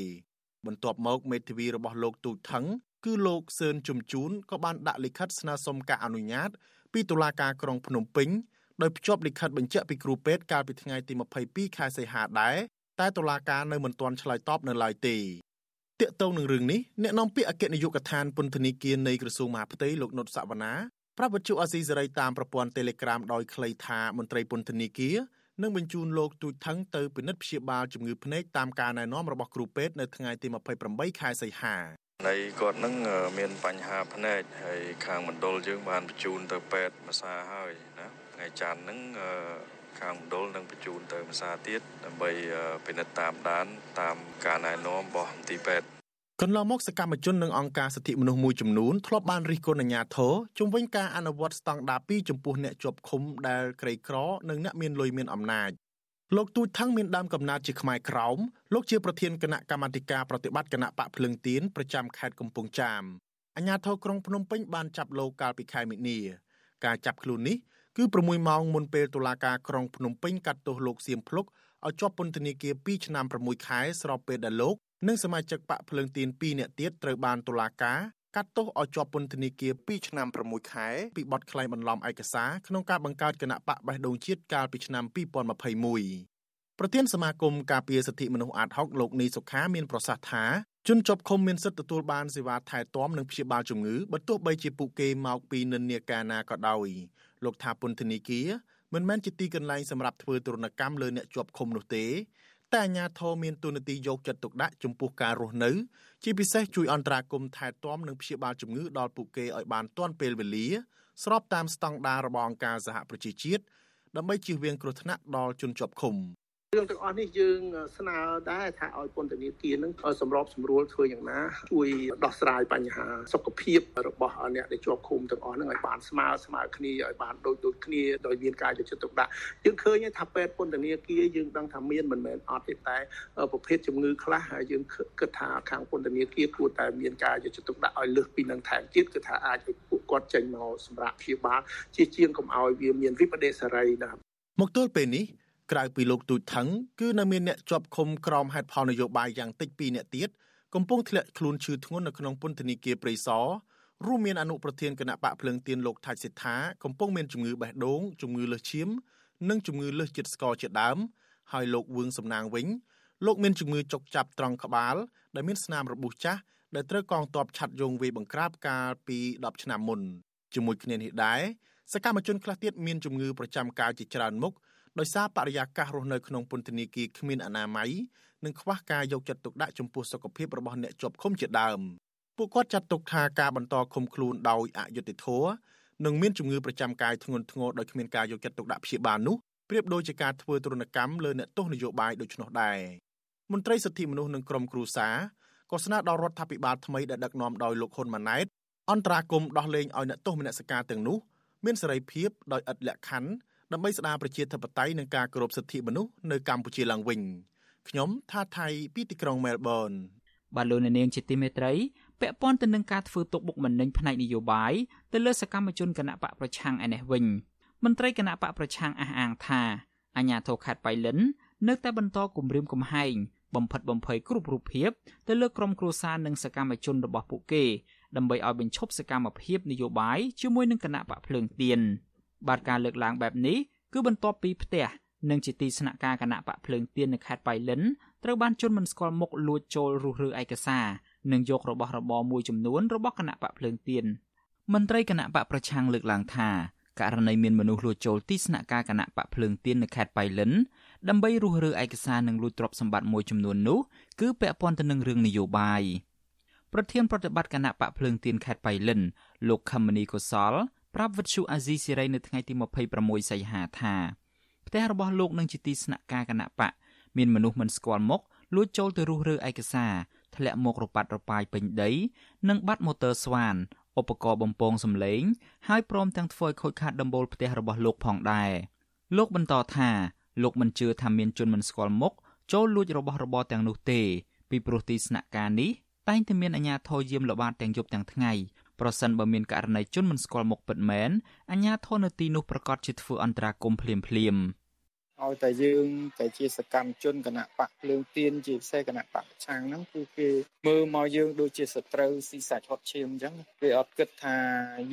បន្ទាប់មកមេធាវីរបស់លោកទូចថងគឺលោកសឿនជំជូនក៏បានដាក់លិខិតស្នើសុំការអនុញ្ញាត ពីតុលាការក្រុងភ្នំពេញដោយភ្ជាប់លិខិតបញ្ជាក់ពីគ្រូពេទ្យកាលពីថ្ងៃទី22ខែសីហាដែរតែតុលាការនៅមិនទាន់ឆ្លើយតបនៅឡើយទេទាក់ទងនឹងរឿងនេះអ្នកនាំពាក្យអគ្គនាយកដ្ឋានពន្ធនាគារនៃក្រសួងមហាផ្ទៃលោកនុតសវណ្ណា ប្រាប់វិទ្យុអាស៊ីសេរីតាមប្រព័ន្ធ Telegram ដោយខ្លីថាមន្ត្រីពន្ធនាគារនឹងបញ្ជូនលោកទូចថងទៅពិនិត្យព្យាបាលជំងឺភ្នែកតាមការណែនាំរបស់គ្រូពេទ្យនៅថ្ងៃទី28ខែសីហាហើយគាត់នឹងមានបញ្ហាភ្នែកហើយខាងមណ្ឌលយើងបានបញ្ជូនទៅពេទ្យភាសាហើយណាថ្ងៃច័ន្ទហ្នឹងខាងមណ្ឌលនឹងបញ្ជូនទៅភាសាទៀតដើម្បីពិនិត្យតាមដានតាមការណែនាំរបស់មន្ទីរពេទ្យ កន្លងមកសកម្មជននិងអង្គការសិទ្ធិមនុស្សមួយចំនួនធ្លាប់បានរិះគន់អាជ្ញាធរជំវិញការអនុវត្តស្តង់ដារ2ចំពោះអ្នកជាប់ឃុំដែលក្រីក្រនិងអ្នកមានលុយមានអំណាចលោកទូចថងមានដើមកំណើតជាខ្មែរក្រោមលោកជាប្រធានគណៈកម្មាធិការប្រតិបត្តិគណៈបកភ្លឹងទៀនប្រចាំខេត្តកំពង់ចាមអាជ្ញាធរក្រុងភ្នំពេញបានចាប់លោកកាលពីខែមិនិនាការចាប់ខ្លួននេះគឺ6ម៉ោងមុនពេលតុលាការក្រុងភ្នំពេញកាត់ទោសលោកសៀមភ្លុកឲ្យជាប់ពន្ធនាគារ2ឆ្នាំ6ខែស្របពេលដែលលោក និងសមាជិកបកភ្លើងទៀន2នាក់ទៀតត្រូវបានតុលាការកាត់ទោសឲ្យជាប់ពន្ធនាគារ2ឆ្នាំ6ខែពីបទក្លែងបន្លំឯកសារក្នុងការបង្កើតគណៈបកបេះដូងជាតិកាលពីឆ្នាំ2021ប្រធានសមាគមការពារសិទ្ធិមនុស្សអាត6លោកនីសុខាមានប្រសាសន៍ថាជនជាប់ឃុំមានសិទ្ធិទទួលបានសេវាថែទាំនិងព្យាបាលជំងឺបើទោះបីជាពួកគេមកពីនិន្នាការណាក៏ដោយលោកថាពន្ធនាគារមិនមែនជាទីកន្លែងសម្រាប់ធ្វើទរណកម្មលើអ្នកជាប់ឃុំនោះទេ តែអាជ្ញាធរមានទូនាទីយកចិត្តទុកដាក់ចំពោះការរស់នៅ ជាពិសេសជួយអន្តរាគមន៍ថែទាំនិងព្យាបាលជំងឺដល់ពួកគេឲ្យបានទាន់ពេលវេលា ស្របតាមស្តង់ដាររបស់អង្គការសហប្រជាជាតិដើម្បីជៀសវាងគ្រោះថ្នាក់ដល់ជនជាប់ឃុំ។ រឿងទាំងអស់នេះយើងស្នើដែរថាឲ្យពន្ធនាគារនឹងសម្របសម្រួលធ្វើយ៉ាងណាជួយដោះស្រាយបញ្ហាសុខភាពរបស់អ្នកដែលជាប់ឃុំទាំងអស់ហ្នឹងឲ្យបានស្មើស្មើគ្នាឲ្យបានដូចដូចគ្នាដោយមានការយកចិត្តទុកដាក់យើងឃើញថាពេទ្យពន្ធនាគារយើងដឹងថាមានមិនមែនអត់ទេតែប្រភេទជំងឺខ្លះហើយយើងគិតថាខាងពន្ធនាគារគួរតែមានការយកចិត្តទុកដាក់ឲ្យលើសពីនឹងថែមទៀតគឺថាអាចឲ្យពួកគាត់ចេញមកសម្រាប់ព្យាបាលជាជាងកុំឲ្យវាមានវិបដិសារីណាមកទល់ពេលនេះ ក្រៅពីលោកទូចថងគឺនៅមានអ្នកជាប់ឃុំក្រោមហេតុផលនយោបាយយ៉ាងតិច2អ្នកទៀតកំពុងធ្លាក់ខ្លួនឈឺធ្ងន់នៅក្នុងពន្ធនាគារព្រៃសររួមមានអនុប្រធានគណៈបកភ្លើងទៀនលោកថាច់សិដ្ឋាកំពុងមានជំងឺបេះដូងជំងឺលើសឈាម និងជំងឺលើសជាតិស្ករជាដើមហើយលោកវឿងសំណាងវិញលោកមានជំងឺចុកចាប់ត្រង់ក្បាលដែលមានស្នាមរបួសចាស់ដែលត្រូវកងទ័ពឆាត់យងវាយបង្ក្រាបកាលពី10ឆ្នាំមុនជាមួយគ្នានេះដែរសកម្មជនខ្លះទៀតមានជំងឺប្រចាំកាយជាច្រើនមុខ ដោយសារបរិយាកាសរស់នៅក្នុងពន្ធនាគារគ្មានអនាម័យនិងខ្វះការយកចិត្តទុកដាក់ចំពោះសុខភាពរបស់អ្នកជាប់ឃុំជាដើមពួកគាត់ចាត់ទុកថាការបន្តឃុំខ្លួនដោយអយុត្តិធម៌និងមានជំងឺប្រចាំកាយធ្ងន់ធ្ងរដោយគ្មានការយកចិត្តទុកដាក់ព្យាបាលនោះប្រៀបដូចជាការធ្វើទរណកម្មលើអ្នកទោសនយោបាយដូច្នោះដែរមន្ត្រីសិទ្ធិមនុស្សនិងក្រមគ្រួសារក៏ស្នើដល់រដ្ឋាភិបាលថ្មីដែលដឹកនាំដោយលោកហ៊ុនម៉ាណែតអន្តរាគមដោះលែងឲ្យអ្នកទោសមនសិការទាំងនោះមានសេរីភាពដោយឥតលក្ខខណ្ឌ ដើម្បីស្ដារប្រជាធិបតេយ្យនិងការគោរពសិទ្ធិមនុស្សនៅកម្ពុជាឡើងវិញខ្ញុំថាថៃពីទីក្រុងមែលប៊នបាទលោកនាងជាទីមេត្រីពាក់ព័ន្ធទៅនឹងការធ្វើទុកបុកម្នេញផ្នែកនយោបាយទៅលើសកម្មជនគណៈបកប្រឆាំងឯនេះវិញមន្ត្រីគណៈបកប្រឆាំងអះអាងថាអាញាធរខេត្តបៃលិននៅតែបន្តគម្រាមកំហែងបំផិតបំភ័យគ្រប់រូបភាពទៅលើក្រុមគ្រួសារនិងសកម្មជនរបស់ពួកគេដើម្បីឲ្យបញ្ឈប់សកម្មភាពនយោបាយជាមួយនឹងគណៈបកភ្លើងទៀន បាទការលើកឡើងបែបនេះគឺបន្ទាប់ពីផ្ទះនិងជាទីស្នាក់ការគណៈបកភ្លើងទៀននៅខេត្តបៃលិនត្រូវបានជន់មិនស្គាល់មុខលួចចូលរុះរើឯកសារនិងយករបស់របរមួយចំនួនរបស់គណៈបកភ្លើងទៀនមន្ត្រីគណៈបកប្រឆាំងលើកឡើងថាករណីមានមនុស្សលួចចូលទីស្នាក់ការគណៈបកភ្លើងទៀននៅខេត្តបៃលិនដើម្បីរុះរើឯកសារនិងលួចទ្រព្យសម្បត្តិមួយចំនួននោះគឺពាក់ព័ន្ធទៅនឹងរឿងនយោបាយប្រធានប្រតិបត្តិគណៈបកភ្លើងទៀនខេត្តបៃលិនលោកខមនីកុសល ប្រាប់វិទ្យុអាស៊ីសេរីនៅថ្ងៃទី26សីហាថាផ្ទះរបស់លោកនឹងជាទីស្នាក់ការគណៈបកមានមនុស្សមិនស្គាល់មុខលួចចូលទៅរុះរើឯកសារធ្លាក់មករប៉ាត់រប៉ាយពេញដីនិងបាត់ម៉ូទ័រស្វានឧបករណ៍បំពងសម្លេង ហើយព្រមទាំងធ្វើឲ្យខូចខាតដំបូលផ្ទះរបស់លោកផងដែរលោកបន្តថាលោកមិនជឿថាមានជនមិនស្គាល់មុខចូលលួចរបស់របរទាំងនោះទេ ពីព្រោះទីស្នាក់ការនេះតែងតែមានអាជ្ញាធរយាមល្បាតទាំងយប់ទាំងថ្ងៃ ប្រសិនបើមានករណីជនមិនស្គាល់មុខពិតមែនអាជ្ញាធរនៅទីនោះប្រកាសជាធ្វើអន្តរាគមន៍ភ្លាមភ្លាមៗឲ្យតែយើងតែជាសកម្មជនគណៈបកភ្លើងទៀនជាពិសេសគណៈបកប្រឆាំងហ្នឹងគឺគេមើលមកយើងដូចជាសត្រូវស៊ីសាច់ហត់ឈាមអញ្ចឹងគេអត់គិតថា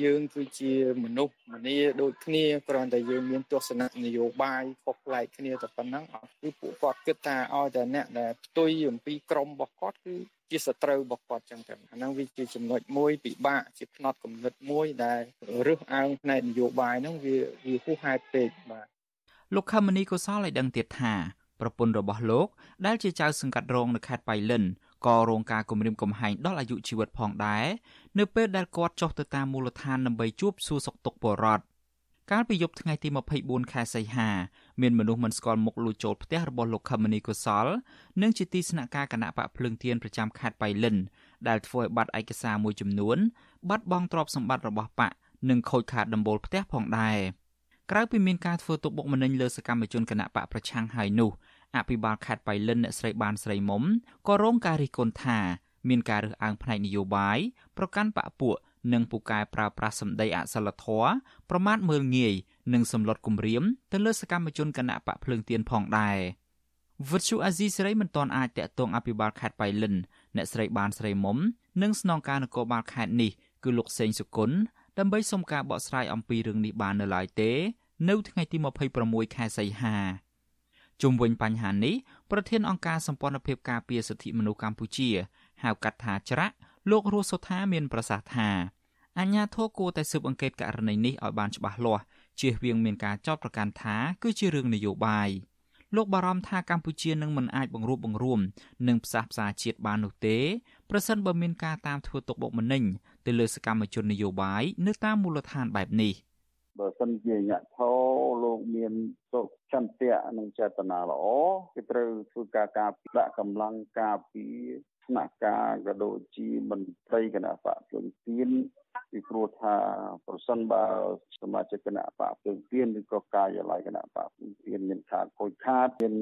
យើងគឺជាមនុស្សម្នាដូចគ្នាគ្រាន់តែយើងមានទស្សនៈនយោបាយខុសប្លែកគ្នាតែប៉ុណ្ណឹងអត់គឺពួកគាត់គិតថាឲ្យតែអ្នកដែលផ្ទុយអំពីក្រមរបស់គាត់គឺ ជាសត្រូវរបស់គាត់ចឹងទៅអាហ្នឹងវាជាចំណុចមួយពិបាកជាផ្នត់គំនិតមួយដែលរឹសអើងផ្នែកនយោបាយហ្នឹងវាវាហួសហេតុពេកបាទលោកខមនីកុសលឲ្យដឹងទៀតថាប្រពន្ធរបស់លោកដែលជាចៅសង្កាត់រងនៅខេត្តបៃលិនក៏រងការគំរាមកំហែងដល់អាយុជីវិតផងដែរនៅពេលដែលគាត់ចុះទៅតាមមូលដ្ឋានដើម្បីជួបសួរសុខទុក្ខពលរដ្ឋ កាលពីយប់ថ្ងៃទី24ខែសីហាមានមនុស្សមិនស្គាល់មុខលួចចូលផ្ទះរបស់លោកខមនីកុសលនិងជាទីស្នាក់ការគណៈបកភ្លើងទៀនប្រចាំខេត្តបៃលិនដែលធ្វើឲ្យបាត់ឯកសារមួយចំនួន បាត់បង់ទ្រព្យសម្បត្តិរបស់បកនិងខូចខាតដំបូលផ្ទះផងដែរ។ក្រៅពីមានការធ្វើទុកបុកម្នេញលើសកម្មជនគណៈបកប្រឆាំងហើយនោះអភិបាលខេត្តបៃលិនអ្នកស្រីបានស្រីមុំក៏រងការរិះគន់ថា មានការរើសអើងផ្នែកនយោបាយប្រកាន់បកពួក និងពូកែប្រើប្រាស់សម្ដីអសិលធម៌ប្រមាថមើលងាយនិងសម្លុតគំរាមទៅលើសកម្មជនគណៈបកភ្លើងទៀនផងដែរវិទ្យុអាស៊ីសេរីមិនទាន់អាចតាក់ទងអភិបាលខេត្តបៃលិនអ្នកស្រីបានស្រីមុំនិងស្នងការនគរបាលខេត្តនេះគឺលោកសេងសុគន្ធដើម្បីសុំការបកស្រាយអំពីរឿងនេះបាននៅឡើយទេ នៅថ្ងៃទី26ខែសីហាជុំវិញបញ្ហានេះប្រធានអង្គការសម្ព័ន្ធភាពការពារសិទ្ធិមនុស្សកម្ពុជាហៅកាត់ថាច្រាក់ លោករស់សុថាមានប្រសាសន៍ថាអញ្ញាធរគួរតែស៊ើបអង្កេតករណីនេះឲ្យបានច្បាស់លាស់ជៀសវាងមានការចោទប្រកាន់ថាគឺជារឿងនយោបាយលោកបារម្ភថាកម្ពុជានឹងមិនអាចបង្រួបបង្រួមនិងផ្សះផ្សាជាតិបាននោះទេប្រសិនបើមានការតាមធ្វើទុកបុកម្នេញទៅលើសកម្មជននយោបាយនៅតាមមូលដ្ឋានបែបនេះ។បើសិនជាញធោលោកមានសុចន្ទៈនិងចេតនាល្អគេត្រូវធ្វើការការដាក់កម្លាំងការពារ ស្នាក់ការក៏ដូចជាមន្ត្រីគណៈបកភ្លើងទៀនពីព្រោះថាប្រសិនបើសមាជិកគណៈបកភ្លើងទៀនឬក៏ការិយាល័យគណៈបកភ្លើងទៀនមានខាតខូចខាតមាន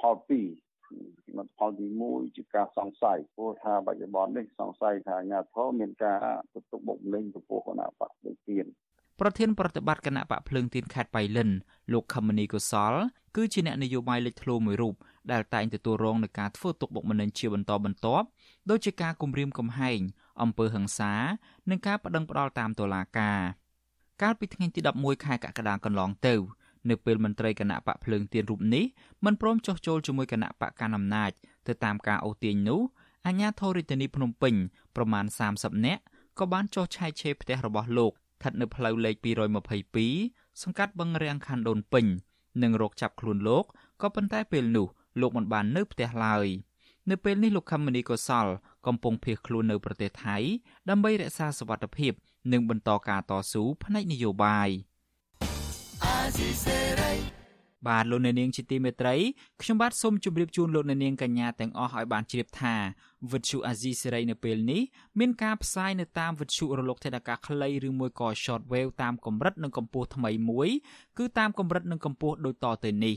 ផលពីរពីមផលទី1ជាការសង្ស័យព្រោះថាបច្ចុប្បន្ននេះសង្ស័យថាអាញាធរមានការទុកបុកម្នេញចំពោះគណៈបកភ្លើងទៀនប្រធានប្រតិបត្តិគណៈបកភ្លើងទៀនខេត្តបៃលិនលោកខមនីកុសល គឺជាអ្នកនយោបាយលេចធ្លោមួយរូប ដែលតែងទទួលរងនឹងការធ្វើទុកបុកម្នេញជាបន្តបន្ទាប់ដូចជាការគំរាមកំហែងអំពើហិង្សា និងការបដិងផ្ដាល់តាមតុលាការកាលពីថ្ងៃទី11ខែកក្កដាកន្លងទៅនៅពេលមន្ត្រីគណៈបកភ្លើងទៀនរូបនេះមិនព្រមចុះចូលជាមួយគណៈបកកណ្ដាលអំណាចទៅតាមការអូសទាញនោះអអាជ្ញាធររាជធានីភ្នំពេញប្រមាណ30នាក់ក៏បានចុះឆែកឆេរផ្ទះរបស់លោកស្ថិតនៅផ្លូវលេខ222សង្កាត់បឹងរាំងខណ្ឌដូនពេញនិងរកចាប់ខ្លួនលោកក៏ប៉ុន្តែពេលនោះ លោកមិនបាននៅផ្ទះឡើយនៅពេលនេះលោកខមមនីកុសល កំពុងភៀសខ្លួននៅប្រទេសថៃដើម្បីរក្សាសុវត្ថិភាព និងបន្តការតស៊ូផ្នែកនយោបាយបាទលោកអ្នកនាងជាទីមេត្រីខ្ញុំបាទសូមជម្រាបជូនលោកអ្នកនាងកញ្ញាទាំងអស់ឲ្យបានជ្រាបថាវិទ្យុអាស៊ីសេរីនៅពេលនេះមានការផ្សាយនៅតាមវិទ្យុរលកថេដាកាខ្លីឬមួយក៏ short wave តាមកម្រិតនិងកម្ពស់ថ្មីមួយ គឺតាមកម្រិតនិងកម្ពស់ដូចតទៅនេះ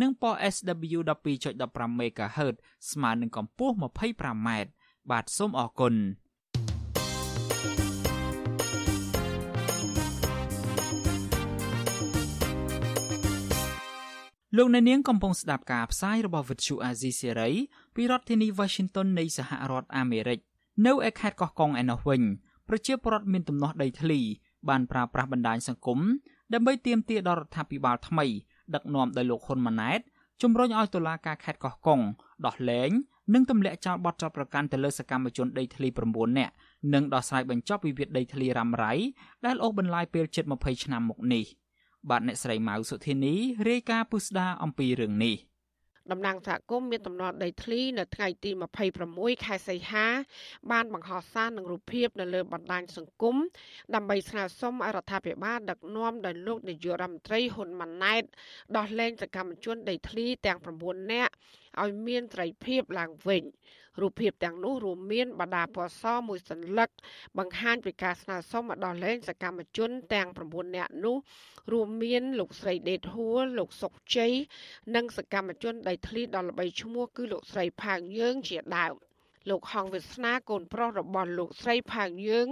និងប៉ុស SW 12.15 MHz ស្មើនឹងកម្ពស់ 25m បាទសូមអរគុណលោកអ្នកនាងកំពុងស្ដាប់ការផ្សាយរបស់ Vuthu Azizi Serai ពីរដ្ឋធានី Washington នៃសហរដ្ឋអាមេរិកនៅឯខេត្តកោះកុងឯណោះវិញប្រជាពលរដ្ឋមានទំនាស់ដីធ្លីបានប្រើប្រាស់បណ្ដាញសង្គមដើម្បីទាមទារដល់រដ្ឋាភិបាលថ្មី ដឹកនាំដោយលោកហ៊ុនម៉ាណែតជំរុញឲ្យតុលាការខេត្តកោះកុងដោះលែងនិងទម្លាក់ចោលបទចោទប្រកាន់ទៅលើសកម្មជនដីធ្លី9នាក់និងដោះស្រាយបញ្ចប់វិវាទដីធ្លីរ៉ាំរ៉ៃដែលអូសបន្លាយពេលជិត20ឆ្នាំមកនេះបាទអ្នកស្រីម៉ៅសុធានីរាយការណ៍ពុស្ដាអំពីរឿងនេះ តំណាងសហគមន៍មានតំណត់ដីធ្លីនៅថ្ងៃទី26ខែសីហា បានបង្ហោះសារនឹងរូបភាពនៅលើបណ្ដាញសង្គមដើម្បីស្នើសុំឲ្យរដ្ឋាភិបាលដឹកនាំដោយលោកនាយករដ្ឋមន្ត្រីហ៊ុនម៉ាណែតដោះលែងសកម្មជនដីធ្លីទាំង9នាក់ឲ្យមានត្រីភាពឡើងវិញរូបភាពទាំងនោះរួមមានបដាពណ៌សមួយសន្លឹក បង្ហាញពីការស្នើសុំឲ្យដោះលែងសកម្មជន ទាំង9នាក់នោះ រួមមានលោកស្រីដេតហួរលោកសុកជ័យនិងសកម្មជនដីធ្លីដ៏ល្បីឈ្មោះគឺលោកស្រីផាងយើងជាដើម លោកហងវាសនាកូនប្រុសរបស់លោកស្រីផាងយើង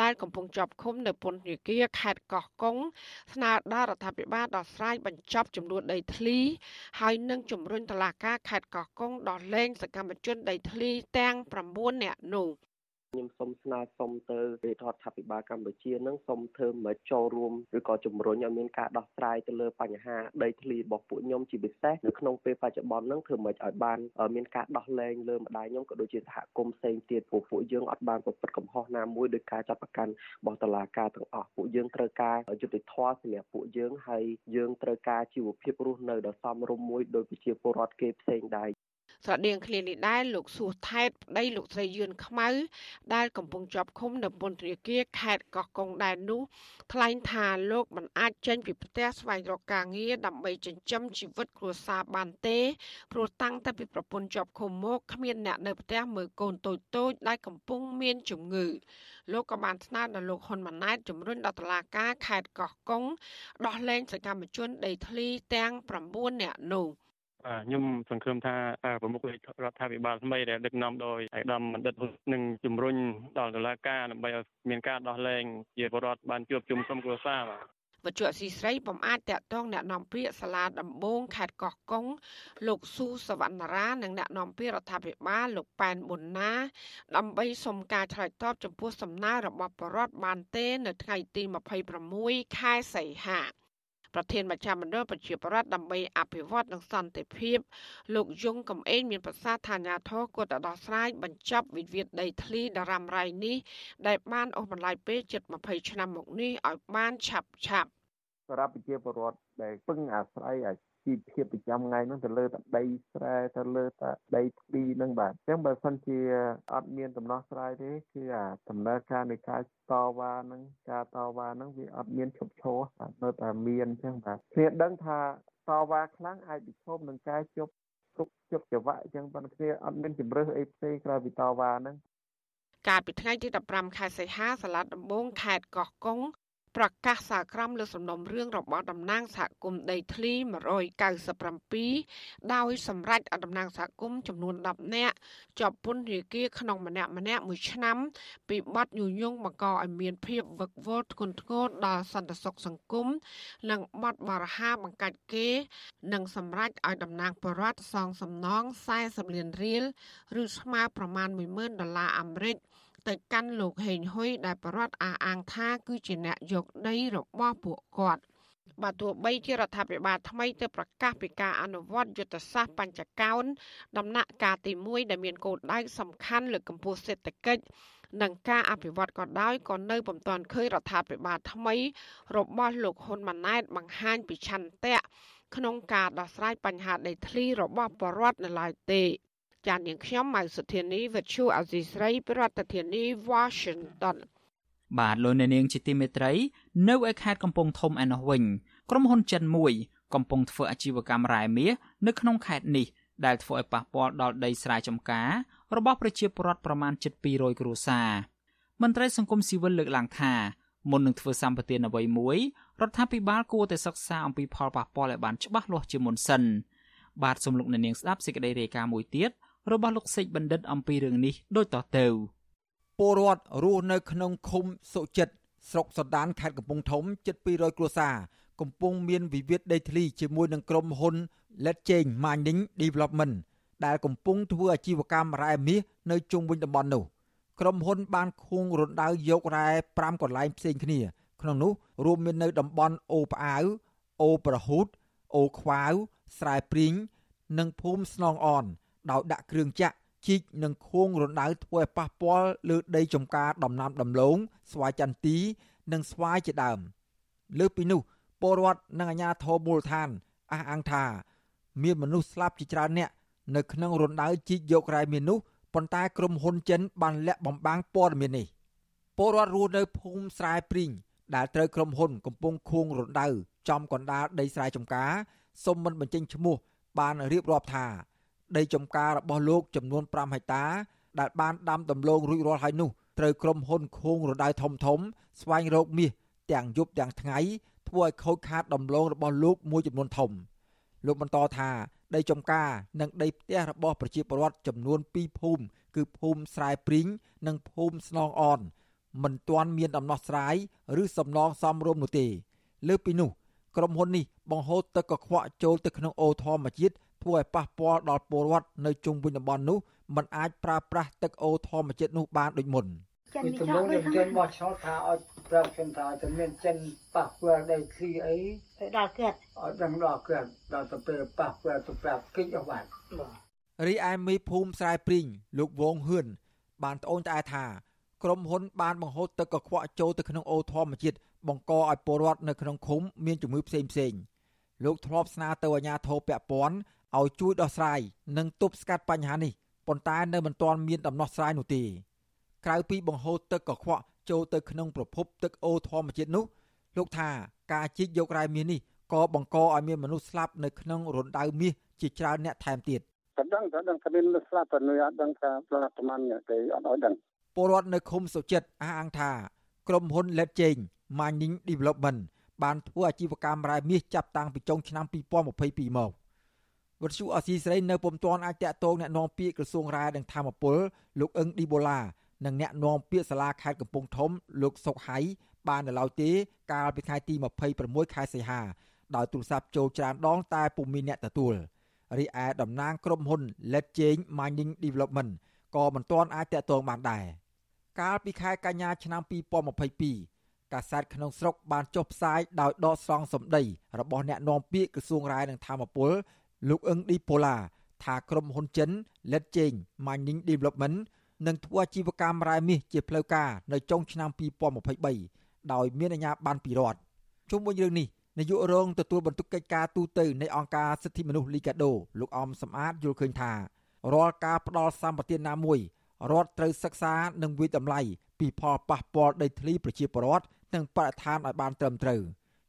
ដែលកំពុងជាប់ឃុំនៅពន្ធនាគារខេត្តកោះកុងស្នើដល់រដ្ឋាភិបាលដោះស្រាយបញ្ចប់ចំនួនដីធ្លី ហើយនឹងជំរុញតុលាការខេត្តកោះកុងដោះលែងសកម្មជនដីធ្លីទាំង9នាក់នោះ ខ្ញុំសូមស្នើសុំទៅរដ្ឋាភិបាលកម្ពុជានឹងសូមធ្វើមកចូលរួមឬក៏ជំរុញឲ្យមានការដោះស្រាយទៅលើបញ្ហាដីធ្លីរបស់ពួកខ្ញុំជាពិសេសនៅក្នុងពេលបច្ចុប្បន្ននឹងធ្វើមកឲ្យបានមានការដោះលែងលើម្ដាយខ្ញុំក៏ដូចជាសហគមន៍ផ្សេងទៀតពួកពួកយើងអត់បានប្រព្រឹត្តកំហុសណាមួយដោយការចាប់ប្រកាន់របស់តុលាការទាំងអស់ពួកយើងត្រូវការយុត្តិធម៌សម្រាប់ពួកយើងហើយយើងត្រូវការជីវភាពរស់នៅដ៏សមរម្យមួយដោយប្រជាពលរដ្ឋគេផ្សេងដែរ ស្រដៀងគ្នានេះដែរលោកសួសថែតប្តីលោកស្រីយឿនខ្មៅ ដែលកំពុងជាប់ឃុំនៅពន្ធនាគារខេត្តកោះកុងដែរនោះថ្លែងថាលោកមិនអាចចេញពីផ្ទះស្វែងរកការងារដើម្បីចិញ្ចឹមជីវិតគ្រួសារបានទេព្រោះតាំងតែពីប្រពន្ធជាប់ឃុំមកគ្មានអ្នកនៅផ្ទះមើលកូនតូចតូចដែលកំពុងមានជំងឺលោកក៏បានស្នើដល់លោកហ៊ុនម៉ាណែតជំរុញដល់តុលាការខេត្តកោះកុងដោះលែងសកម្មជនដីធ្លីទាំង9នាក់នោះ។បាទ ខ្ញុំសង្ឃឹមថាប្រមុខរដ្ឋាភិបាលថ្មីដែលដឹកនាំដោយឯកឧត្តមបណ្ឌិតនឹងជំរុញដល់តុលាការដើម្បីឲ្យមានការដោះលែងជាបរដ្ឋបានជួបជុំក្រុមគ្រួសារបាទវត្ថុអសីស្រីបំអាចតាក់ទងអ្នកនាំពាក្យសាលាដំបងខេត្តកោះកុងលោកស៊ូសវណ្ណារានិងអ្នកនាំពាក្យរដ្ឋាភិបាលលោកប៉ែនប៊ុនណា ដើម្បីសុំការឆ្លើយតបចំពោះសំណើរបស់បរដ្ឋបានទេ នៅថ្ងៃទី26ខែសីហា ប្រធានមជ្ឈមណ្ឌលប្រជាប្រដ្ឋដើម្បីអភិវឌ្ឍនិងសន្តិភាពលោកយងកំឯងមានប្រសាសន៍ថាអាញាធរគួរតែដោះស្រាយបញ្ចប់វិវាទដីធ្លីដរ៉ាំរ៉ៃនេះដែលបានអូសបន្លាយពេលជិត20ឆ្នាំមកនេះឲ្យបានឆាប់ឆាប់សម្រាប់ប្រជាពលរដ្ឋដែលពឹងអាស្រ័យ ជីវភាពប្រចាំថ្ងៃហ្នឹងទៅលើតែដីស្រែទៅលើតែដីធ្លីហ្នឹងបាទអញ្ចឹងបើសិនជាអត់មានដំណោះស្រាយទេគឺអាដំណើរការនៃការតវ៉ាហ្នឹងការតវ៉ាហ្នឹងវាអត់មានឈប់ឈរបាទនៅតែមានអញ្ចឹងបាទគ្នាដឹងថាតវ៉ាខ្លាំងអាចប្រឈមនឹងការជប់ទុកជប់ចង្វាក់អញ្ចឹងប៉ុន្តែគ្នាអត់មានជំរើសអីផ្សេងក្រៅពីតវ៉ាហ្នឹងកាលពីថ្ងៃទី15ខែសីហាសាលាដំបងខេត្តកោះកុង ប្រកាសសាក្រមលើសំណុំរឿងរបស់តំណាងសហគមន៍ដីធ្លី197ដោយសម្រេចឲ្យតំណាងសហគមន៍ចំនួន10នាក់ជាប់ពន្ធនាគារក្នុងម្នាក់ម្នាក់មួយឆ្នាំ ពីបទញុយញងបង្កឲ្យមានភាពវឹកវរធ្ងន់ធ្ងរដល់សន្តិសុខសង្គមនិងបទបរាហាបង្កាច់គេ និងសម្រេចឲ្យតំណាងបរដ្ឋសងសំណង40លានរៀលឬស្មើប្រមាណ10000ដុល្លារអាមេរិក ទៅកាន់លោកហេងហ៊ុយដែលបរដ្ឋអះអាងថាគឺជាអ្នកយកដីរបស់ពួកគាត់បើទោះបីជារដ្ឋាភិបាលថ្មីទៅប្រកាសពីការអនុវត្តយុទ្ធសាស្ត្របញ្ចកោណដំណាក់កាលទី1ដែលមានគោលដៅសំខាន់លើកកម្ពស់សេដ្ឋកិច្ចនិងការអភិវឌ្ឍក៏ដោយក៏នៅពុំទាន់ឃើញរដ្ឋាភិបាលថ្មីរបស់លោកហ៊ុនម៉ាណែតបង្ហាញពីឆន្ទៈក្នុងការដោះស្រាយបញ្ហាដីធ្លីរបស់ប្រជាពលរដ្ឋនៅឡើយទេ ចាននាងខ្ញុំម៉ៅសុធានីវិទ្យុអាស៊ីស្រីប្រធានាធិបតី Washington បាទលោកអ្នកនាងជាទីមេត្រី នៅឯខេត្តកំពង់ធំឯណោះវិញក្រុមហ៊ុនចិនមួយកំពុងធ្វើអាជីវកម្មរ៉ែមាសនៅក្នុងខេត្តនេះដែលធ្វើឲ្យប៉ះពាល់ដល់ដីស្រែចម្ការរបស់ប្រជាពលរដ្ឋប្រមាណ700គ្រួសារមន្ត្រីសង្គមស៊ីវិលលើកឡើងថាមុននឹងធ្វើសម្បទានអ្វីមួយរដ្ឋាភិបាលគួរតែសិក្សាអំពីផលប៉ះពាល់ឲ្យបានច្បាស់លាស់ជាមុនសិនបាទសូមលោកអ្នកនាងស្ដាប់សេចក្តីរាយការណ៍មួយទៀត របស់លោកសេចបណ្ឌិតអំពីរឿងនេះដូចតទៅពលរដ្ឋរស់នៅក្នុងឃុំសុចិត្តស្រុកសណ្ដានខេត្តកំពង់ធំជិត200គ្រួសារកំពុងមានវិវាទដីធ្លីជាមួយនឹងក្រុមហ៊ុន Let Change Mining Development ដែលកំពុងធ្វើអាជីវកម្មរ៉ែមាសនៅជុំវិញតំបន់នោះក្រុមហ៊ុនបានខួងរណ្ដៅយករ៉ែ5កន្លែងផ្សេងគ្នា ក្នុងនោះរួមមាននៅតំបន់អូផ្អាវអូប្រហូតអូខ្វាវស្រែព្រីងនិងភូមិស្នងអន ដោយដាក់គ្រឿងចាក់ជីកនិងខួងរណ្ដៅធ្វើឲ្យប៉ះពាល់លើដីចំការដំណាំដំឡូងស្វាយចន្ទី និងស្វាយជាដើម លើពីនោះពលរដ្ឋនិងអាជ្ញាធរមូលដ្ឋានអះអាងថាមានមនុស្សស្លាប់ជាច្រើនអ្នកនៅក្នុងរណ្ដៅជីកយករ៉ែមាននោះប៉ុន្តែក្រុមហ៊ុនចិនបានលាក់បំបាំងព័ត៌មាននេះពលរដ្ឋរស់នៅភូមិស្រែព្រីងដែលត្រូវក្រុមហ៊ុនកំពុងខួងរណ្ដៅចំកណ្ដាលដីស្រែចម្ការសុំមិនបញ្ចេញឈ្មោះបានរៀបរាប់ថា ដីចម្ការរបស់លោកចំនួន5ហិកតា ដែលបានដាំដំឡូងរួចរាល់ហើយនោះត្រូវក្រុមហ៊ុនខួងរណ្ដៅធំធំ ស្វែងរកមាសទាំងយប់ទាំងថ្ងៃធ្វើឲ្យខូចខាតដំឡូងរបស់លោកមួយចំនួនធំ លោកបន្តថាដីចំការនិងដីផ្ទះរបស់ប្រជាពលរដ្ឋចំនួន2ភូមិគឺភូមិស្រែព្រីងនិងភូមិស្នងអនមិនទាន់មានដំណោះស្រាយឬសំណងសមរម្យនោះទេ លើពីនោះក្រុមហ៊ុននេះបង្ហូរទឹកកខ្វក់ចូលទៅក្នុងអូរធម្មជាតិ ធ្វើឲ្យប៉ះពាល់ដល់ពលរដ្ឋនៅជុំវិញតំបន់នោះមិនអាចប្រើប្រាស់ទឹកអូរធម្មជាតិនោះបានដូចមុនចិនពីដំណងយើងបោះឆ្នោតថាឲ្យប្រាប់ខ្ញុំថាจะមានចិនប៉ះពាល់ដីធ្លីអីទៅដល់គាត់ឲ្យដឹងដល់គាត់ដល់ទៅពេលប៉ះពាល់ទៅប្រាប់គិច្ចអស់បាត់រីឯមេភូមិស្រែព្រីងលោកវងហឿនបានត្អូញត្អែថាក្រុមហ៊ុនបានបង្ហូរទឹកកខ្វក់ចូលទៅក្នុងអូរធម្មជាតិបង្កឲ្យពលរដ្ឋនៅក្នុងឃុំមានជំងឺផ្សេងផ្សេងលោកធ្លាប់ស្នើទៅអាជ្ញាធរពាក់ព័ន្ធ ឲ្យជួយដោះស្រាយនិងទប់ស្កាត់បញ្ហានេះប៉ុន្តែនៅមិនទាន់មានដំណោះស្រាយនោះទេក្រៅពីបង្ហូរទឹកកខ្វក់ចូលទៅក្នុងប្រភពទឹកអូរធម្មជាតិនោះលោកថាការជីកយករ៉ែមាសនេះក៏បង្កឲ្យមានមនុស្សស្លាប់នៅក្នុងរណ្ដៅមាសជាច្រើនអ្នកថែមទៀតក៏ដឹងក៏ដឹងថាមានមនុស្សស្លាប់ប៉ុន្តែអត់ដឹងថាប្រមាណប្រមាណទេអត់ឲ្យដឹងពលរដ្ឋនៅឃុំសុចិត្តអះអាងថាក្រុមហ៊ុន Let Change Mining Development បានធ្វើអាជីវកម្មរ៉ែមាសចាប់តាំងពីចុងឆ្នាំ2022មក វត្តជូអស៊ីស្រីនៅពុំទាន់អាចតាក់ទងអ្នកនាំពាក្យក្រសួងរ៉ែនិងធម្មពលលោកអឹងឌីបូឡានិងអ្នកនាំពាក្យសាលាខេត្តកំពង់ធំលោកសុកហៃបាននៅឡើយទេកាលពីថ្ងៃទី26ខែសីហាដោយទូរស័ព្ទចូលច្រើនដងតែពុំមានអ្នកទទួលរីឯតំណាងក្រុមហ៊ុន Let Change Mining Development ក៏មិនទាន់អាចតាក់ទងបានដែរកាលពីខែកញ្ញាឆ្នាំ2022កាសែតក្នុងស្រុកបានចុះផ្សាយដោយដកស្រង់សម្ដីរបស់អ្នកនាំពាក្យក្រសួងរាយនឹងធម្មពល លោកអឹងឌីប៉ូឡាថាក្រុមហ៊ុនចិន Let Change Mining Development នឹងធ្វើអាជីវកម្មរ៉ែមាសជាផ្លូវការនៅចុងឆ្នាំ2023ដោយមានអាជ្ញាប័ណ្ណពីរដ្ឋជុំវិញរឿងនេះនាយករងទទួលបន្ទុកកិច្ចការទូតនៃអង្គការសិទ្ធិមនុស្សលីកាដូលោកអមសំអាតយល់ឃើញថារាល់ការផ្ដល់សម្បទានណាមួយរដ្ឋត្រូវសិក្សានិងវិតម្លៃពីផលប៉ះពាល់ដីធ្លីប្រជាពលរដ្ឋនិងបរិស្ថានឲ្យបានត្រឹមត្រូវ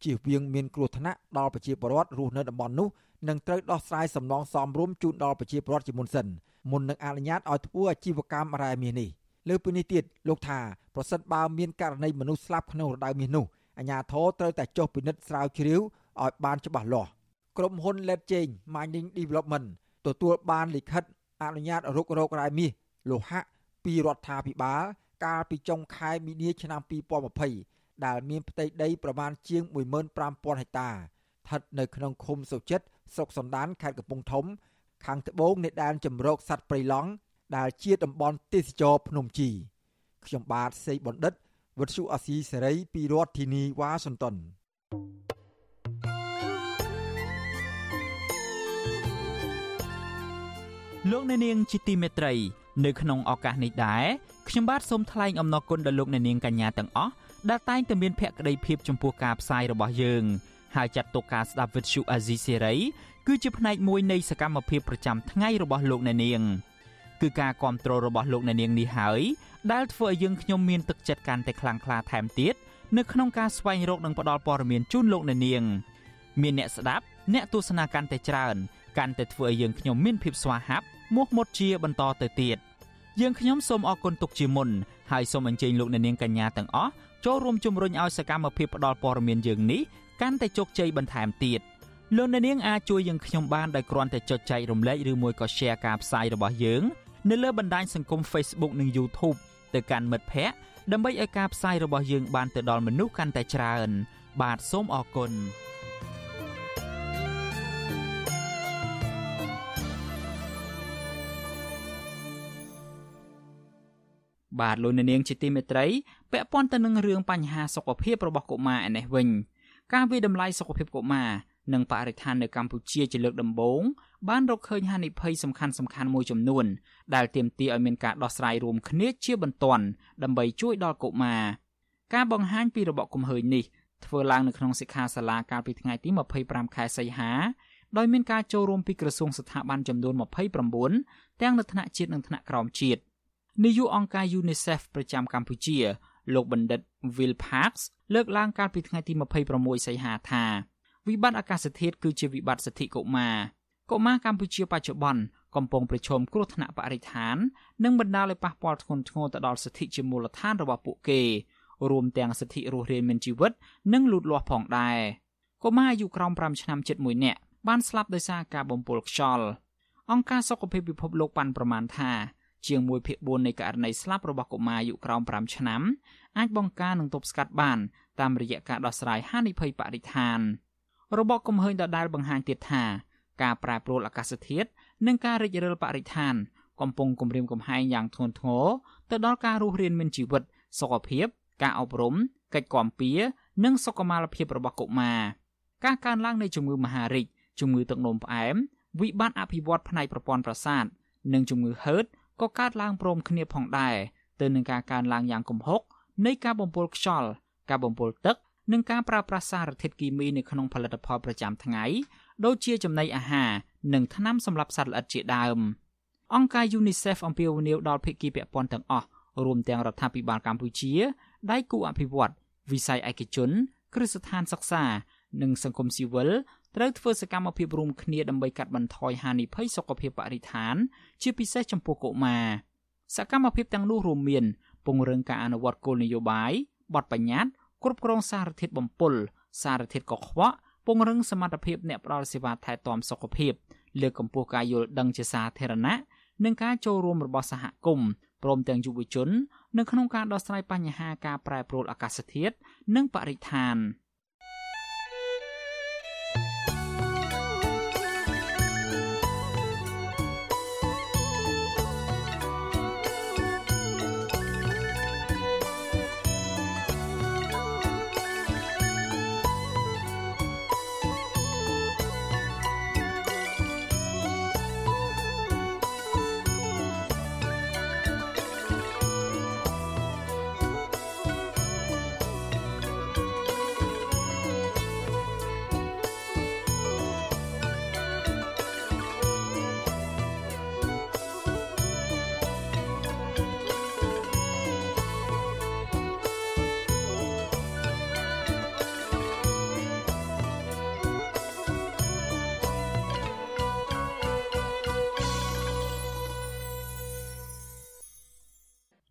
ជៀសវាងមានគ្រោះថ្នាក់ដល់ប្រជាពលរដ្ឋរស់នៅតំបន់នោះ និងត្រូវដោះស្រាយសំណងសមរម្យជូនដល់ប្រជាពលរដ្ឋជាមុនសិនមុននឹងអនុញ្ញាតឲ្យធ្វើអាជីវកម្មរ៉ែមាសនេះលើពីនេះទៀតលោកថាប្រសិនបើមានករណីមនុស្សស្លាប់ក្នុងរដូវមាសនោះអាជ្ញាធរត្រូវតែចុះពិនិត្យស្រាវជ្រាវឲ្យបានច្បាស់លាស់ក្រុមហ៊ុន Let Change Mining Development ទទួលបានលិខិតអនុញ្ញាតរុករករ៉ែមាសលោហៈពីរដ្ឋាភិបាលកាលពីចុងខែមីនាឆ្នាំ2020ដែលមានផ្ទៃដីប្រមាណជាង15000ហិកតាស្ថិតនៅក្នុងឃុំសុចិត្ត ស្រុកសណ្ដានខេត្តកំពង់ធំ ខាងត្បូងនៃដែនជម្រកសត្វព្រៃឡង់ដែលជាតំបន់ទេសចរភ្នំជីខ្ញុំបាទសេកបណ្ឌិតវុទ្ធុអាស៊ីសេរីពីរដ្ឋធានីវ៉ាស៊ីនតោនលោកអ្នកនាងជាទីមេត្រី នៅក្នុងឱកាសនេះដែរខ្ញុំបាទសូមថ្លែងអំណរគុណដល់លោកអ្នកនាងកញ្ញាទាំងអស់ដែលតែងតែមានភក្ដីភាពចំពោះការផ្សាយរបស់យើង ហើយចាត់ទុកការស្ដាប់វិទ្យុអាស៊ីសេរីគឺជាផ្នែកមួយនៃសកម្មភាពប្រចាំថ្ងៃរបស់លោកអ្នកនាងគឺការគ្រប់គ្រងរបស់លោកអ្នកនាងនេះហើយដែលធ្វើឲ្យយើងខ្ញុំមានទឹកចិត្តកាន់តែខ្លាំងក្លាថែមទៀតនៅក្នុងការស្វែងរកនិងផ្តល់ព័ត៌មានជូនលោកអ្នកនាងមានអ្នកស្ដាប់អ្នកទស្សនាកាន់តែច្រើនកាន់តែធ្វើឲ្យយើងខ្ញុំមានភាពស្វាហាប់មោះមុតជាបន្តទៅទៀតយើងខ្ញុំសូមអរគុណទុកជាមុនហើយសូមអញ្ជើញលោកអ្នកនាងកញ្ញាទាំងអស់ចូលរួមជំរុញឲ្យសកម្មភាពផ្តល់ព័ត៌មានយើងនេះ កាន់តែជោគជ័យបន្ថែមទៀតលោកអ្នកនាងអាចជួយយើងខ្ញុំបានដោយគ្រាន់តែចុចចែករំលែកឬមួយក៏ Share ការផ្សាយរបស់យើងនៅលើបណ្ដាញសង្គម Facebook និង YouTube ទៅកាន់មិត្តភ័ក្តិដើម្បីឲ្យការផ្សាយរបស់យើងបានទៅដល់មនុស្សកាន់តែច្រើន បាទសូមអរគុណបាទលោកនាងជាទីមេត្រីពាក់ព័ន្ធទៅនឹងរឿងបញ្ហាសុខភាពរបស់កុមារឯនេះវិញ ការវិដំឡៃសុខភាពកុមារនិងបរិស្ថាននៅកម្ពុជាជាលើកដំបូងបានរកឃើញហានិភ័យសំខាន់សំខាន់មួយចំនួន ដែលទាមទារឲ្យមានការដោះស្រាយរួមគ្នាជាបន្ទាន់ដើម្បីជួយដល់កុមារការបង្ហាញពីរបបគំហើញនេះធ្វើឡើងនៅក្នុងសិក្ខាសាលាកាលពីថ្ងៃទី25ខែសីហាដោយមានការចូលរួមពីក្រសួងស្ថាប័នចំនួន29ទាំងនៅថ្នាក់ជាតិនិងថ្នាក់ក្រោមជាតិនាយកអង្គការ UNICEF ប្រចាំកម្ពុជាលោក បណ្ឌិត Will Parks លើកឡើងកាលពីថ្ងៃទី26សីហាថាវិបត្តិអាកាសធាតុគឺជាវិបត្តិសិទ្ធិកុមារកុមារកម្ពុជាបច្ចុប្បន្នកំពុងប្រឈមគ្រោះថ្នាក់បរិស្ថាន និងបណ្ដាលឲ្យប៉ះពាល់ធ្ងន់ធ្ងរទៅដល់សិទ្ធិជាមូលដ្ឋានរបស់ពួកគេរួមទាំងសិទ្ធិរស់រានមានជីវិត និងលូតលាស់ផងដែរកុមារអាយុក្រោម5ឆ្នាំជិត1នាក់បានស្លាប់ដោយសារការបំពុលខ្យល់អង្គការសុខភាពពិភពលោកបានប្រមាណថា ជាង1ភាគ4នៃករណីស្លាប់របស់កុមារអាយុក្រោម5ឆ្នាំអាចបង្ការនិងទប់ស្កាត់បាន តាមរយៈការដោះស្រាយហានិភ័យបរិស្ថានរបបកំហើញដដែលបង្ហាញទៀតថាការប្រែប្រួលអាកាសធាតុនិងការរិចរិលបរិស្ថាន កំពុងគំរាមកំហែងយ៉ាងធ្ងន់ធ្ងរទៅដល់ការរស់រានមានជីវិតសុខភាព ការអប់រំកិច្ចគាំពៀនិងសុខុមាលភាពរបស់កុមារការកើនឡើងនៃជំងឺមហារីកជំងឺទឹកនោមផ្អែមវិបត្តិអភិវឌ្ឍផ្នែកប្រព័ន្ធប្រសាទនិងជំងឺហឺត ក៏កើតឡើងព្រមគ្នាផងដែរទៅនឹងការកើនឡើងយ៉ាងគំហុកនៃការបំពុលខ្យល់ការបំពុលទឹកនិងការប្រើប្រាស់សារធាតុគីមីនៅក្នុងផលិតផលប្រចាំថ្ងៃដូចជាចំណីអាហារនិងថ្នាំសម្រាប់សត្វល្អិតជាដើមអង្គការ UNICEF អំពាវនាវដល់ភាគីពាក់ព័ន្ធទាំងអស់រួមទាំងរដ្ឋាភិបាលកម្ពុជាដៃគូអភិវឌ្ឍវិស័យឯកជនគ្រឹះស្ថានសិក្សា និងសង្គមស៊ីវិល ត្រូវធ្វើសកម្មភាពរួមគ្នាដើម្បីកាត់បន្ថយហានិភ័យសុខភាពបរិស្ថាន ជាពិសេសចំពោះកុមារសកម្មភាពទាំងនោះរួមមាន ពង្រឹងការអនុវត្តគោលនយោបាយបទបញ្ញត្តិគ្រប់គ្រងសារធាតុបំពុលសារធាតុកខ្វក់ពង្រឹងសមត្ថភាពអ្នកផ្ដល់សេវាថែទាំសុខភាពលើកកម្ពស់ការយល់ដឹងជាសាធារណៈនិងការចូលរួមរបស់សហគមន៍ព្រមទាំងយុវជន នៅក្នុងការដោះស្រាយបញ្ហាការប្រែប្រួលអាកាសធាតុនិងបរិស្ថាន។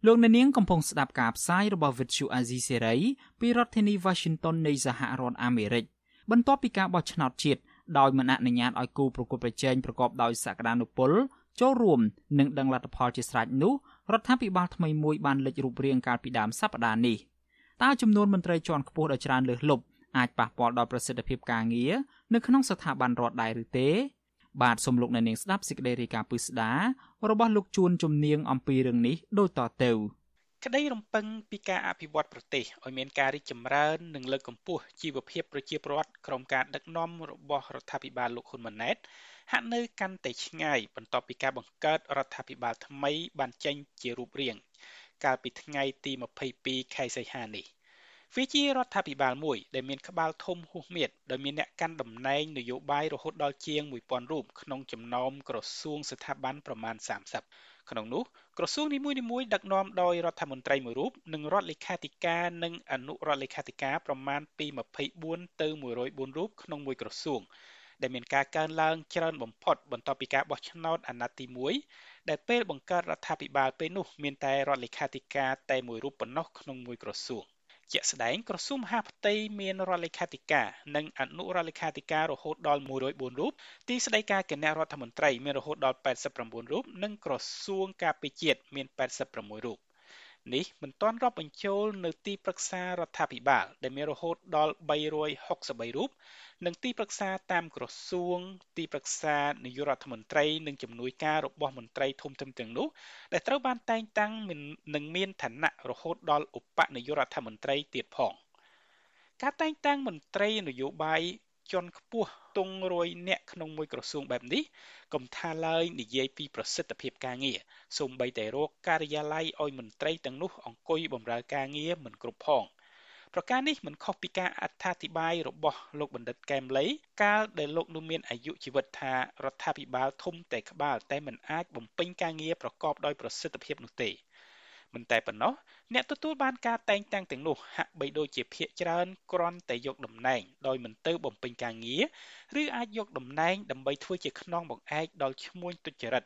លោកអ្នកនាងកំពុងស្ដាប់ការផ្សាយរបស់ Vuthu Azizi Serai ពីរដ្ឋធានី Washington នៃសហរដ្ឋអាមេរិកបន្ទាប់ពីការបោះឆ្នោតជាតិដោយមិនអនុញ្ញាតឲ្យគូប្រកួតប្រជែងប្រកបដោយសក្តានុពលចូលរួមនិងដឹងលទ្ធផលជាស្រេចនោះរដ្ឋាភិបាលថ្មីមួយបានលេចរូបរាងកាលពីដើមសប្តាហ៍នេះតើចំនួនមន្ត្រីជាន់ខ្ពស់ដ៏ច្រើនលើសលប់អាចប៉ះពាល់ដល់ប្រសិទ្ធភាពការងារនៅក្នុងស្ថាប័នរដ្ឋដែរឬទេបាទសូមលោកអ្នកនាងស្ដាប់សេចក្តីរាយការណ៍ពឹស្ដា របស់លោកជួនជំនាញអំពីរឿងនេះដូចតទៅក្តីរំពឹងពីការអភិវឌ្ឍប្រទេសឲ្យមានការរីកចម្រើននិងលើកកម្ពស់ជីវភាពប្រជាពលរដ្ឋក្រោមការដឹកនាំរបស់រដ្ឋាភិបាលលោកហ៊ុនម៉ាណែតហាក់នៅកាន់តែឆ្ងាយបន្ទាប់ពីការបង្កើតរដ្ឋាភិបាលថ្មីបានចេញជារូបរាងកាលពីថ្ងៃទី22ខែសីហានេះ វាជារដ្ឋាភិបាលមួយដែលមានក្បាលធំហួសមៀតដោយមានអ្នកកាន់តំណែងនយោបាយរហូតដល់ជាង1000រូបក្នុងចំណោមក្រសួងស្ថាប័នប្រមាណ30ក្នុងនោះក្រសួងនីមួយៗដឹកនាំដោយរដ្ឋមន្ត្រីមួយរូបនិងរដ្ឋលេខាធិការនិងអនុរដ្ឋលេខាធិការប្រមាណពី24ទៅ104រូបក្នុងមួយក្រសួងដែលមានការកើនឡើងច្រើនបំផុតបន្ទាប់ពីការបោះឆ្នោតអាណត្តិទី1ដែលពេលបង្កើតរដ្ឋាភិបាលពេលនោះមានតែរដ្ឋលេខាធិការតែមួយរូបប៉ុណ្ណោះក្នុងមួយក្រសួង ជាក់ស្ដែងក្រសួងមហាផ្ទៃមានរដ្ឋលេខាធិការនិងអនុរដ្ឋលេខាធិការរហូតដល់104រូបទីស្តីការគណៈរដ្ឋមន្ត្រីមានរហូតដល់89រូបនិងក្រសួងការពារជាតិមាន86រូប នេះមិនទាន់រាប់បញ្ចូលនៅទីប្រឹក្សារដ្ឋាភិបាល ដែលមានរហូតដល់363រូបនិងទីប្រឹក្សាតាមក្រសួង ទីប្រឹក្សានាយករដ្ឋមន្ត្រីនិងជំនួយការរបស់មន្ត្រីធំធំទាំងនោះដែលត្រូវបានតែងតាំងនិងមានឋានៈរហូតដល់ឧបនាយករដ្ឋមន្ត្រីទៀតផងការតែងតាំងមន្ត្រីនយោបាយ ជាន់ខ្ពស់ទងរយអ្នកក្នុងមួយក្រសួងបែបនេះកុំថាឡើយនិយាយពីប្រសិទ្ធភាពការងារសូម្បីតែរកការិយាល័យឲ្យមន្ត្រីទាំងនោះអង្គុយបម្រើការងារមិនគ្រប់ផងប្រការនេះមិនខុសពីការអត្ថាធិប្បាយរបស់លោកបណ្ឌិតកែមលីកាលដែលលោកនោះមានអាយុជីវិតថារដ្ឋាភិបាលធំតែក្បាលតែមិនអាចបំពេញការងារប្រកបដោយប្រសិទ្ធភាពនោះទេ មិនតែប៉ុណ្ណោះអ្នកទទួលបានការតែងតាំងទាំងនោះហាក់បីដូចជាភាកច្រើនគ្រាន់តែយកតំណែងដោយមិនទៅបំពេញការងារឬអាចយកតំណែងដើម្បីធ្វើជាខ្នងបង្អែកដល់ឈ្មួញទុច្ចរិត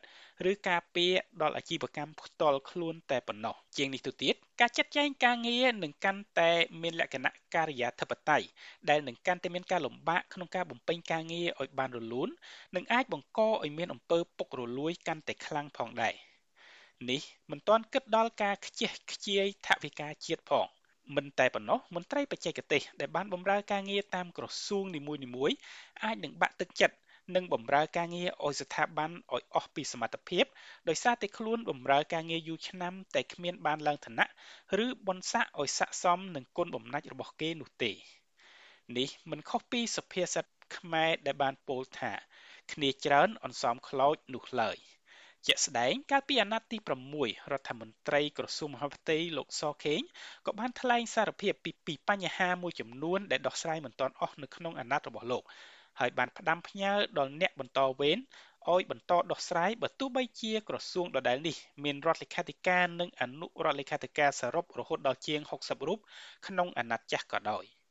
ឬការពារដល់អាជីវកម្មផ្ទាល់ខ្លួនតែប៉ុណ្ណោះជាងនេះទៅទៀតការចាត់ចែងការងារនឹងកាន់តែមានលក្ខណៈការិយាធិបតេយ្យដែលនឹងកាន់តែមានការលំបាកក្នុងការបំពេញការងារឲ្យបានរលូននិងអាចបង្កឲ្យមានអំពើពុករលួយកាន់តែខ្លាំងផងដែរ។ នេះមិនទាន់គិតដល់ការខ្ជះខ្ជាយថវិកាជាតិផងមិនតែប៉ុណ្ណោះមន្ត្រីបច្ចេកទេសដែលបានបម្រើការងារតាមក្រសួងនីមួយៗអាចនឹងបាក់ទឹកចិត្តនិងបម្រើការងារឲ្យស្ថាប័នឲ្យអស់ពីសមត្ថភាពដោយសារតែខ្លួនបម្រើការងារយូរឆ្នាំតែគ្មានបានឡើងឋានៈឬបនស័កឲ្យស័ក្តិសមនឹងគុណបំណាច់របស់គេនោះទេនេះមិនខុសពីសុភាសិតខ្មែរដែលបានពោលថា គ្នាច្រើនអន្សមខ្លោចនោះឡើយ។ ជាក់ស្ដែងកាលពីអាណត្តិទី6រដ្ឋមន្ត្រីក្រសួងមហាផ្ទៃលោកសខេងក៏បានថ្លែងសារភាពពីពីបញ្ហាមួយចំនួនដែលដោះស្រាយមិនទាន់អស់នៅក្នុងអាណត្តិរបស់លោកហើយបានផ្ដាំផ្ញើដល់អ្នកបន្តវេនឲ្យបន្តដោះស្រាយបើទោះបីជាក្រសួងដដែលនេះមានរដ្ឋលេខាធិការនិងអនុរដ្ឋលេខាធិការសរុបរហូតដល់ជាង60រូបក្នុងអាណត្តិចាស់ក៏ដោយ។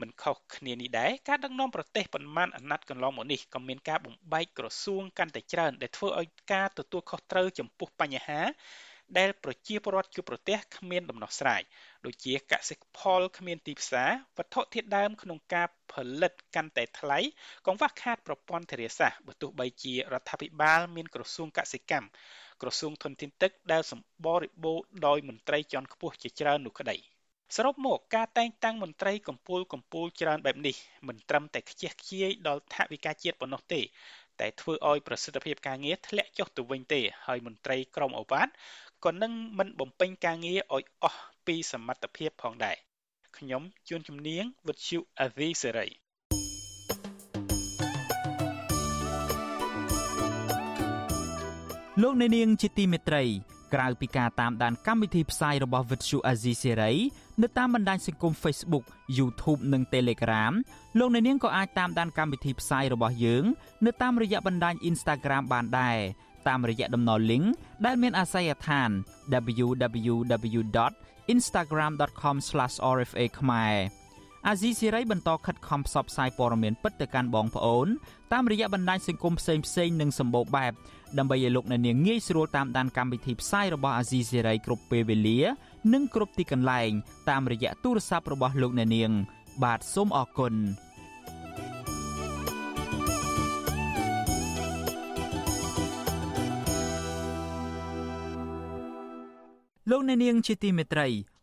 មិនខុសគ្នានេះដែរការដឹកនាំប្រទេសប៉ុន្មានអាណត្តិកន្លងមកនេះក៏មានការបំបែកក្រសួងកាន់តែច្រើនដែលធ្វើឲ្យការទទួលខុសត្រូវចំពោះបញ្ហាដែលប្រជាពលរដ្ឋជួបប្រទះគ្មានដំណោះស្រាយដូចជាកសិផលគ្មានទីផ្សារវត្ថុធាតុដើមក្នុងការផលិតកាន់តែថ្លៃកង្វះខាតប្រព័ន្ធធារាសាស្ត្របើទោះបីជារដ្ឋាភិបាលមានក្រសួងកសិកម្មក្រសួងធនធានទឹកដែលសម្បូរបូរដោយមន្ត្រីជាន់ខ្ពស់ជាច្រើននោះក្តី។ សរុបមកការតែងតាំងមន្ត្រីកម្ពូលកម្ពូលច្រើនបែបនេះមិនត្រឹមតែខ្ជះខ្ជាយដល់ថវិកាជាតិប៉ុណ្ណោះទេតែធ្វើឲ្យប្រសិទ្ធភាពការងារធ្លាក់ចុះទៅវិញទេហើយមន្ត្រីក្រមអវ៉ាតក៏នឹងមិនបំពេញការងារឲ្យអស់ពីសមត្ថភាពផងដែរខ្ញុំជួនជំនាញវិទ្យុអាវីសេរីលោកអ្នកនាងជាទីមេត្រីក្រៅពីការតាមដានកម្មវិធីផ្សាយរបស់ Vuthu Azizi Serai នៅតាមបណ្ដាញសង្គម Facebook YouTube និង Telegram លោកអ្នកនាងក៏អាចតាមដានកម្មវិធីផ្សាយរបស់យើង នៅតាមរយៈបណ្ដាញ Instagram បានដែរតាមរយៈតំណ link ដែលមានអាសយដ្ឋាន www.instagram.com/rfa ខ្មែរ អាស៊ីសេរីបន្តខិតខំផ្សព្វផ្សាយព័ត៌មានពិតទៅកាន់បងប្អូនតាមរយៈបណ្ដាញសង្គមផ្សេងផ្សេងនិងសម្បូរបែបដើម្បីឲ្យលោកអ្នកនាងងាយស្រួលតាមដានកម្មវិធីផ្សាយរបស់អាស៊ីសេរីគ្រប់ពេលវេលា និងគ្រប់ទីកន្លែង តាមរយៈទូរស័ព្ទរបស់លោកអ្នកនាង បាទសូមអរគុណលោកអ្នកនាងជាទីមេត្រី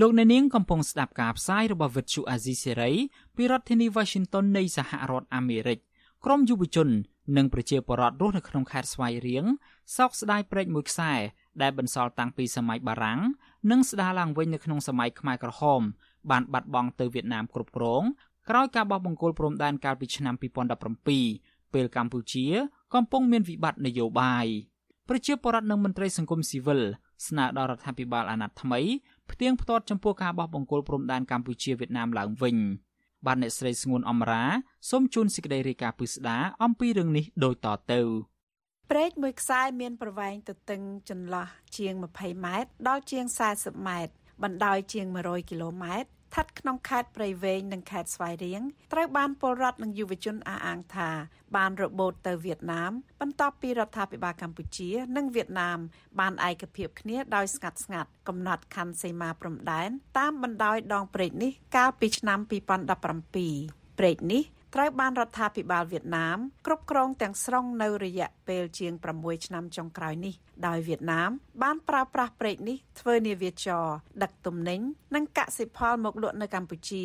លោកអ្នកនាងកំពុងស្ដាប់ការផ្សាយរបស់ Vuthu Azizi Serai ពីរដ្ឋធានី Washington នៃសហរដ្ឋអាមេរិកក្រមយុវជន និងប្រជាពលរដ្ឋរស់នៅក្នុងខេត្តស្វាយរៀងសោកស្ដាយព្រែកមួយខ្សែដែលបន្សល់តាំងពីសម័យបារាំងនិងស្ដារឡើងវិញនៅក្នុងសម័យខ្មែរក្រហម បានបាត់បង់ទៅវៀតណាមគ្រប់គ្រងក្រោយការបោះបង្គោលព្រំដែនកាលពីឆ្នាំ2017ពេលកម្ពុជា កំពុងមានវិបត្តិនយោបាយប្រជាពលរដ្ឋនិងមន្ត្រីសង្គមស៊ីវិលស្នើដល់រដ្ឋាភិបាលអាណត្តិថ្មី ផ្ទៀងផ្ទាត់ចំពោះការបោះបង្គោលព្រំដែនកម្ពុជាវៀតណាមឡើងវិញ។បានអ្នកស្រីស្ងួនអមរាសូមជូនសេចក្តីរាយការណ៍ពិស្ដាអំពីរឿងនេះដូចតទៅព្រែកមួយខ្សែមានប្រវែងទទឹងចន្លោះជាង20ម៉ែត្រដល់ជាង40ម៉ែត្របណ្ដោយជាង100គីឡូម៉ែត្រ ស្ថិតក្នុងខេត្តព្រៃវែងនិងខេត្តស្វាយរៀងត្រូវបានពលរដ្ឋនិងយុវជនអះអាងថា បានរបូតទៅវៀតណាម បន្ទាប់ពីរដ្ឋាភិបាលកម្ពុជា និងវៀតណាម បានឯកភាពគ្នាដោយស្ងាត់ស្ងាត់កំណត់ខណ្ឌសីមាព្រំដែនតាមបណ្ដោយដងព្រែកនេះកាលពីឆ្នាំ2017ព្រែកនេះ ត្រូវបានរដ្ឋាភិបាលវៀតណាមគ្រប់គ្រងទាំងស្រុងនៅរយៈពេលជាង6ឆ្នាំចុងក្រោយនេះដោយវៀតណាមបានប្រើប្រាស់ព្រែកនេះធ្វើនាវាចរដឹកទំនិញនិងកសិផលមកលក់នៅកម្ពុជា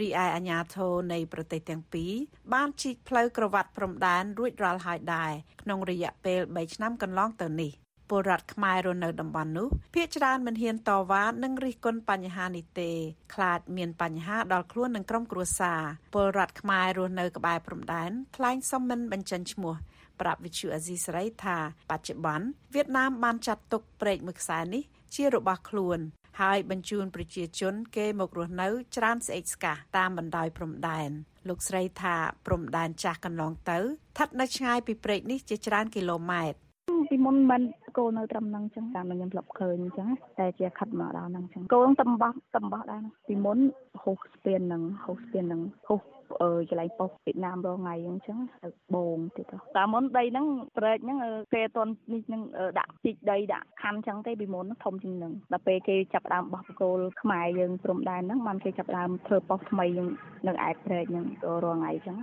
រីឯអាជ្ញាធរនៃប្រទេសទាំងពីរបានជីកផ្លូវក្រវ៉ាត់ព្រំដែនរួចរាល់ហើយដែរក្នុងរយៈពេល3ឆ្នាំកន្លងទៅនេះ ពលរដ្ឋខ្មែររស់នៅតំបន់នោះភ ieck ច្រើនមិនហ៊ានតវ៉ានិងរិះគន់បញ្ហានេះទេខ្លាចមានបញ្ហាដល់ខ្លួននិងក្រុមគ្រួសារពលរដ្ឋខ្មែររស់នៅក្បែរព្រំដែនថ្លែងសុំមិនបញ្ចេញឈ្មោះប្រាប់វិទ្យុអាស៊ីសេរីថាបច្ចុប្បន្នវៀតណាមបានចាត់ទុកព្រែកមួយខ្សែនេះជារបស់ខ្លួនហើយបញ្ជូនប្រជាជនគេមករស់នៅច្រើនស្អេកស្កះតាមបណ្ដោយព្រំដែនលោកស្រីថាព្រំដែនចាស់កន្លងទៅស្ថិតនៅឆ្ងាយពីព្រែកនេះជាច្រើនគីឡូម៉ែត្រពីមុនមិន គោនៅត្រឹមហ្នឹងអញ្ចឹងតាមខ្ញុំធ្លាប់ឃើញអញ្ចឹងតែជាខិតមកដល់ហ្នឹងអញ្ចឹងគោនឹងតំបោះតំបោះដែរពីមុនហូសស្ពានហ្នឹងហូសស្ពានហ្នឹងហូសអឺកន្លែងប៉ុស្តិ៍វៀតណាមរងថ្ងៃអញ្ចឹងទៅបងទៀតទៅតាមមុនដីហ្នឹងប្រែកហ្នឹងគេអត់នេះនឹងដាក់ជីកដីដាក់ខណ្ឌអញ្ចឹងទេពីមុនធំជាងហ្នឹងដល់ពេលគេចាប់ដើមបោះបកគោលខ្មែរយើងព្រំដែនហ្នឹងបានគេចាប់ដើមធ្វើប៉ុស្តិ៍ថ្មីនឹងនៅឯប្រែកហ្នឹងក៏រងថ្ងៃអញ្ចឹង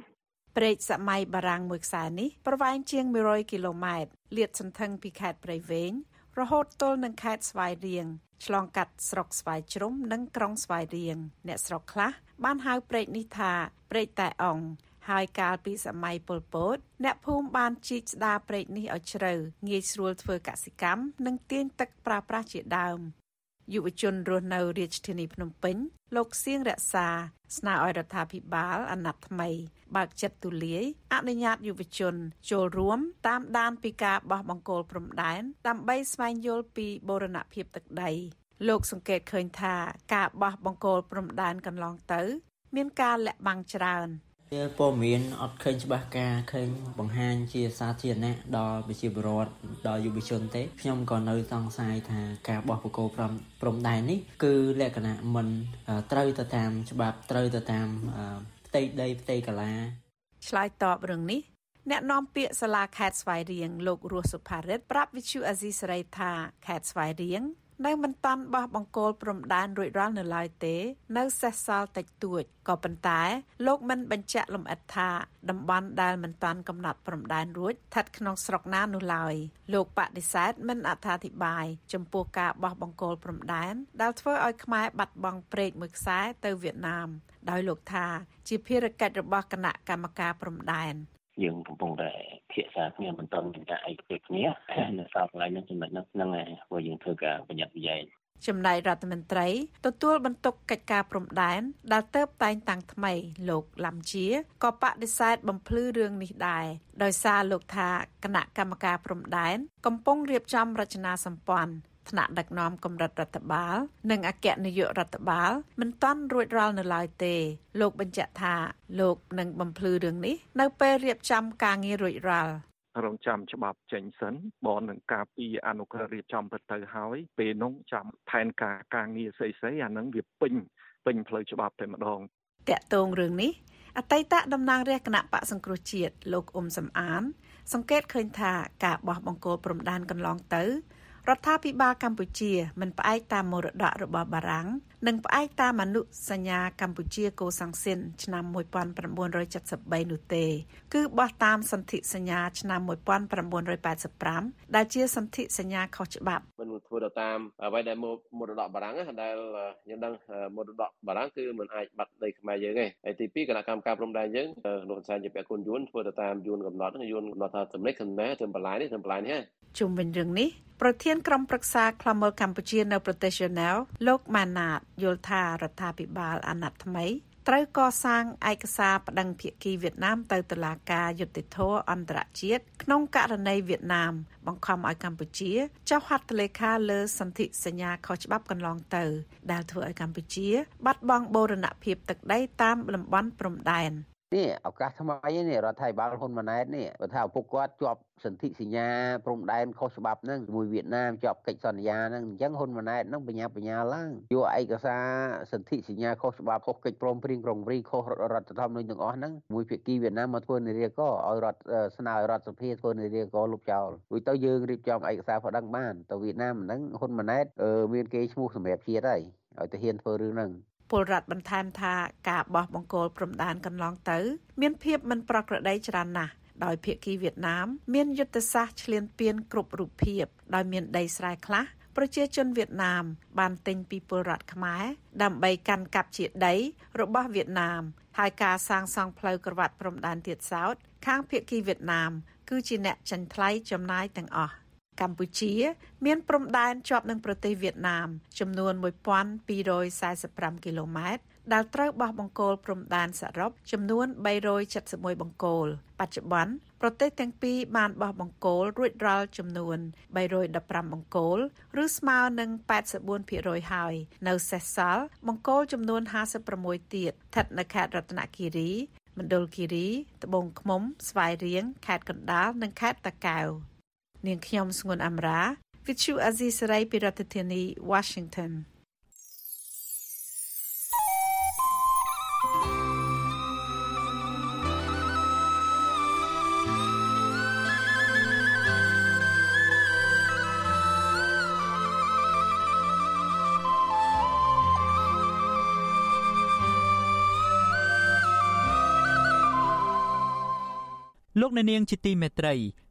ព្រែកសម័យបារាំងមួយខ្សែនេះប្រវែងជាង100គីឡូម៉ែត្រលាតសន្ធឹងពីខេត្តព្រៃវែងរហូតទល់នឹងខេត្តស្វាយរៀងឆ្លងកាត់ស្រុកស្វាយជ្រុំនិងក្រុងស្វាយរៀងអ្នកស្រុកខ្លះបានហៅព្រែកនេះថាព្រែកតែអងហើយកាលពីសម័យប៉ុលពត អ្នកភូមិបានជីកស្ដារព្រែកនេះឲ្យជ្រៅងាយស្រួលធ្វើកសិកម្មនិងទាញទឹកប្រើប្រាស់ជាដើម យុវជនរស់នៅរាជធានីភ្នំពេញលោកសៀងរក្សា ស្នើឲ្យរដ្ឋាភិបាលអាណត្តិថ្មី បើកចិត្តទូលាយអនុញ្ញាតយុវជន ចូលរួម តាមដានពីការបោះបង្គោលព្រំដែនដើម្បីស្វែងយល់ពីបូរណភាពទឹកដី លោកសង្កេតឃើញថាការបោះបង្គោលព្រំដែនកន្លងទៅ មានការលាក់បាំងច្រើន វាព័ត៌មានអត់ឃើញច្បាស់ការឃើញបង្ហាញជាសាធារណៈដល់ប្រជាពលរដ្ឋដល់យុវជនទេខ្ញុំក៏នៅសង្ស័យថាការបោះបកគោព្រំព្រំដែននេះគឺលក្ខណៈមិនត្រូវទៅតាមច្បាប់ត្រូវទៅតាមផ្ទៃដីផ្ទៃកាឡាឆ្លើយតបរឿងនេះអ្នកនាំពាក្យសាលាខេត្តស្វាយរៀងលោករស់សុផារិតប្រាប់វិទ្យុអាស៊ីសេរីថាខេត្តស្វាយរៀង នៅមិនតាន់បោះបង្គោលព្រំដែនរួចរាល់នៅឡើយទេ នៅសេសសល់តិចតួចក៏ប៉ុន្តែ លោកមិនបញ្ជាក់លម្អិតថាតំបន់ដែលមិនតាន់កំណត់ព្រំដែនរួចស្ថិតក្នុងស្រុកណានោះឡើយលោកបដិសេធមិនអត្ថាធិប្បាយចំពោះការបោះបង្គោលព្រំដែនដែលធ្វើឲ្យខ្មែរបាត់បង់ព្រែកមួយខ្សែទៅវៀតណាម ដោយលោកថា ជាភារកិច្ចរបស់គណៈកម្មការព្រំដែនយើងកំពុងតែ ភាសាគ្នាមិនទាន់មានការឯកភាពគ្នានៅសល់កន្លែងហ្នឹងចំណុចហ្នឹងហ្នឹងហើយព្រោះយើងធ្វើការបញ្ញត្តិវិយ័យចំណែករដ្ឋមន្ត្រីទទួលបន្ទុកកិច្ចការព្រំដែនដែលទៅតែងតាំងថ្មីលោកឡាំជាក៏បដិសេធបំភ្លឺរឿងនេះដែរដោយសារលោកថាគណៈកម្មការព្រំដែនកំពុងរៀបចំរចនាសម្ព័ន្ធ ថ្នាក់ដឹកនាំកម្រិតរដ្ឋបាល និងអគ្គនាយករដ្ឋបាលមិនទាន់រួចរាល់នៅឡើយទេលោកបញ្ជាក់ថាលោកនឹងបំភ្លឺរឿងនេះនៅពេលរៀបចំការងាររួចរាល់រងចាំច្បាប់ចេញសិនបននឹងការពីអនុក្រឹត្យរៀបចំទៅទៅហើយពេលនោះចាំផែនការការងារស្អីស្អីអានឹងវាពេញពេញផ្លូវច្បាប់តែម្ដងតកតងរឿងនេះអតីតតំណាងរាជគណៈបកសង្គ្រោះជាតិលោកអ៊ុំសំអាន សង្កេតឃើញថាការបោះបង្គោលព្រំដែនកន្លងទៅ រដ្ឋាភិបាលកម្ពុជាមិនផ្អែកតាមមរតករបស់បារាំងនិងផ្អែកតាមអនុសញ្ញាកម្ពុជាកូសាំងស៊ីនឆ្នាំ1973នោះទេ គឺបោះតាមសន្ធិសញ្ញាឆ្នាំ1985ដែលជាសន្ធិសញ្ញាខុសច្បាប់មិនធ្វើទៅតាមអ្វីដែលមរតកបារាំងដែលយើងដឹងមរតកបារាំងគឺមិនអាចបាត់ដីខ្មែរយើងទេហើយទី2គណៈកម្មការព្រំដែនយើងលោកសានជាពាក់គុណយួនធ្វើទៅតាមយួនកំណត់យួនកំណត់ថាចំណេះចំណេះទៅបន្លាយនេះទៅបន្លាយនេះជុំវិញរឿងនេះប្រធានក្រុមប្រឹក្សាខ្លមមើលកម្ពុជានៅប្រទេសជណែលលោកម៉ាណាតយល់ថារដ្ឋាភិបាលអាណត្តិថ្មី ត្រូវកសាងឯកសារប្តឹងភាគីវៀតណាមទៅតុលាការយុត្តិធម៌អន្តរជាតិក្នុងករណីវៀតណាម បង្ខំឲ្យកម្ពុជាចុះហត្ថលេខាលើសន្ធិសញ្ញាខុសច្បាប់កន្លងទៅ ដែលធ្វើឲ្យកម្ពុជា បាត់បង់បូរណភាពទឹកដីតាមតំបន់ព្រំដែន នេះឱកាសថ្មីនេះរដ្ឋាភិបាលហ៊ុនម៉ាណែតនេះបើថាឪពុកគាត់ជាប់សន្ធិសញ្ញាព្រំដែនខុសច្បាប់ហ្នឹងជាមួយវៀតណាមជាប់កិច្ចសន្យាហ្នឹងអញ្ចឹងហ៊ុនម៉ាណែតហ្នឹងបញ្ញាបញ្ញាឡើងយកឯកសារសន្ធិសញ្ញាខុសច្បាប់ខុសកិច្ចព្រមព្រៀងក្រុងរីខុសរដ្ឋធម្មនុញ្ញទាំងអស់ហ្នឹងមួយភាគីវៀតណាមមកធ្វើនារីកឲ្យរដ្ឋស្នើឲ្យរដ្ឋសភាធ្វើនារីកលុបចោលរួចទៅយើងរៀបចំឯកសារប្តឹងបានទៅវៀតណាមហ្នឹងហ៊ុនម៉ាណែតមានគេឈ្មោះសម្រាប់ជាតិហើយឲ្យទៅហ៊ានធ្វើរឿងហ្នឹង ពលរដ្ឋបន្ថែមថាការបោះបង្គោលព្រំដែនកន្លងទៅ មានភាពមិនប្រក្រតីច្រើនណាស់ដោយភាគីវៀតណាម មានយុទ្ធសាស្ត្រឈ្លានពានគ្រប់រូបភាពដោយមានដីស្រែខ្លះប្រជាជនវៀតណាម បានទិញពីពលរដ្ឋខ្មែរដើម្បីកាន់កាប់ជាដី របស់វៀតណាម ហើយការសាងសង់ផ្លូវក្រវ៉ាត់ព្រំដែនទៀតសោតខាងភាគីវៀតណាម គឺជាអ្នកចាញ់ថ្លៃចំណាយទាំងអស់ កម្ពុជា មានព្រំដែនជាប់នឹងប្រទេសវៀតណាម ចំនួន1245គីឡូម៉ែត្រដែលត្រូវបោះបង្គោលព្រំដែនសរុបចំនួន371បង្គោលបច្ចុប្បន្នប្រទេសទាំងពីរបានបោះបង្គោលរួចរាល់ចំនួន315បង្គោលឬស្មើនឹង84%ហើយ នៅសេសសល់បង្គោលចំនួន56ទៀតស្ថិតនៅខេត្តរតនគិរីមណ្ឌលគិរីត្បូងឃ្មុំស្វាយរៀងខេត្តកណ្ដាលនិងខេត្តតាកែវ នាងខ្ញុំស្ងួនអមរា Vithu Azizi Saray ពីរដ្ឋធានី Washington លោកអ្នកនាងជាទីមេត្រី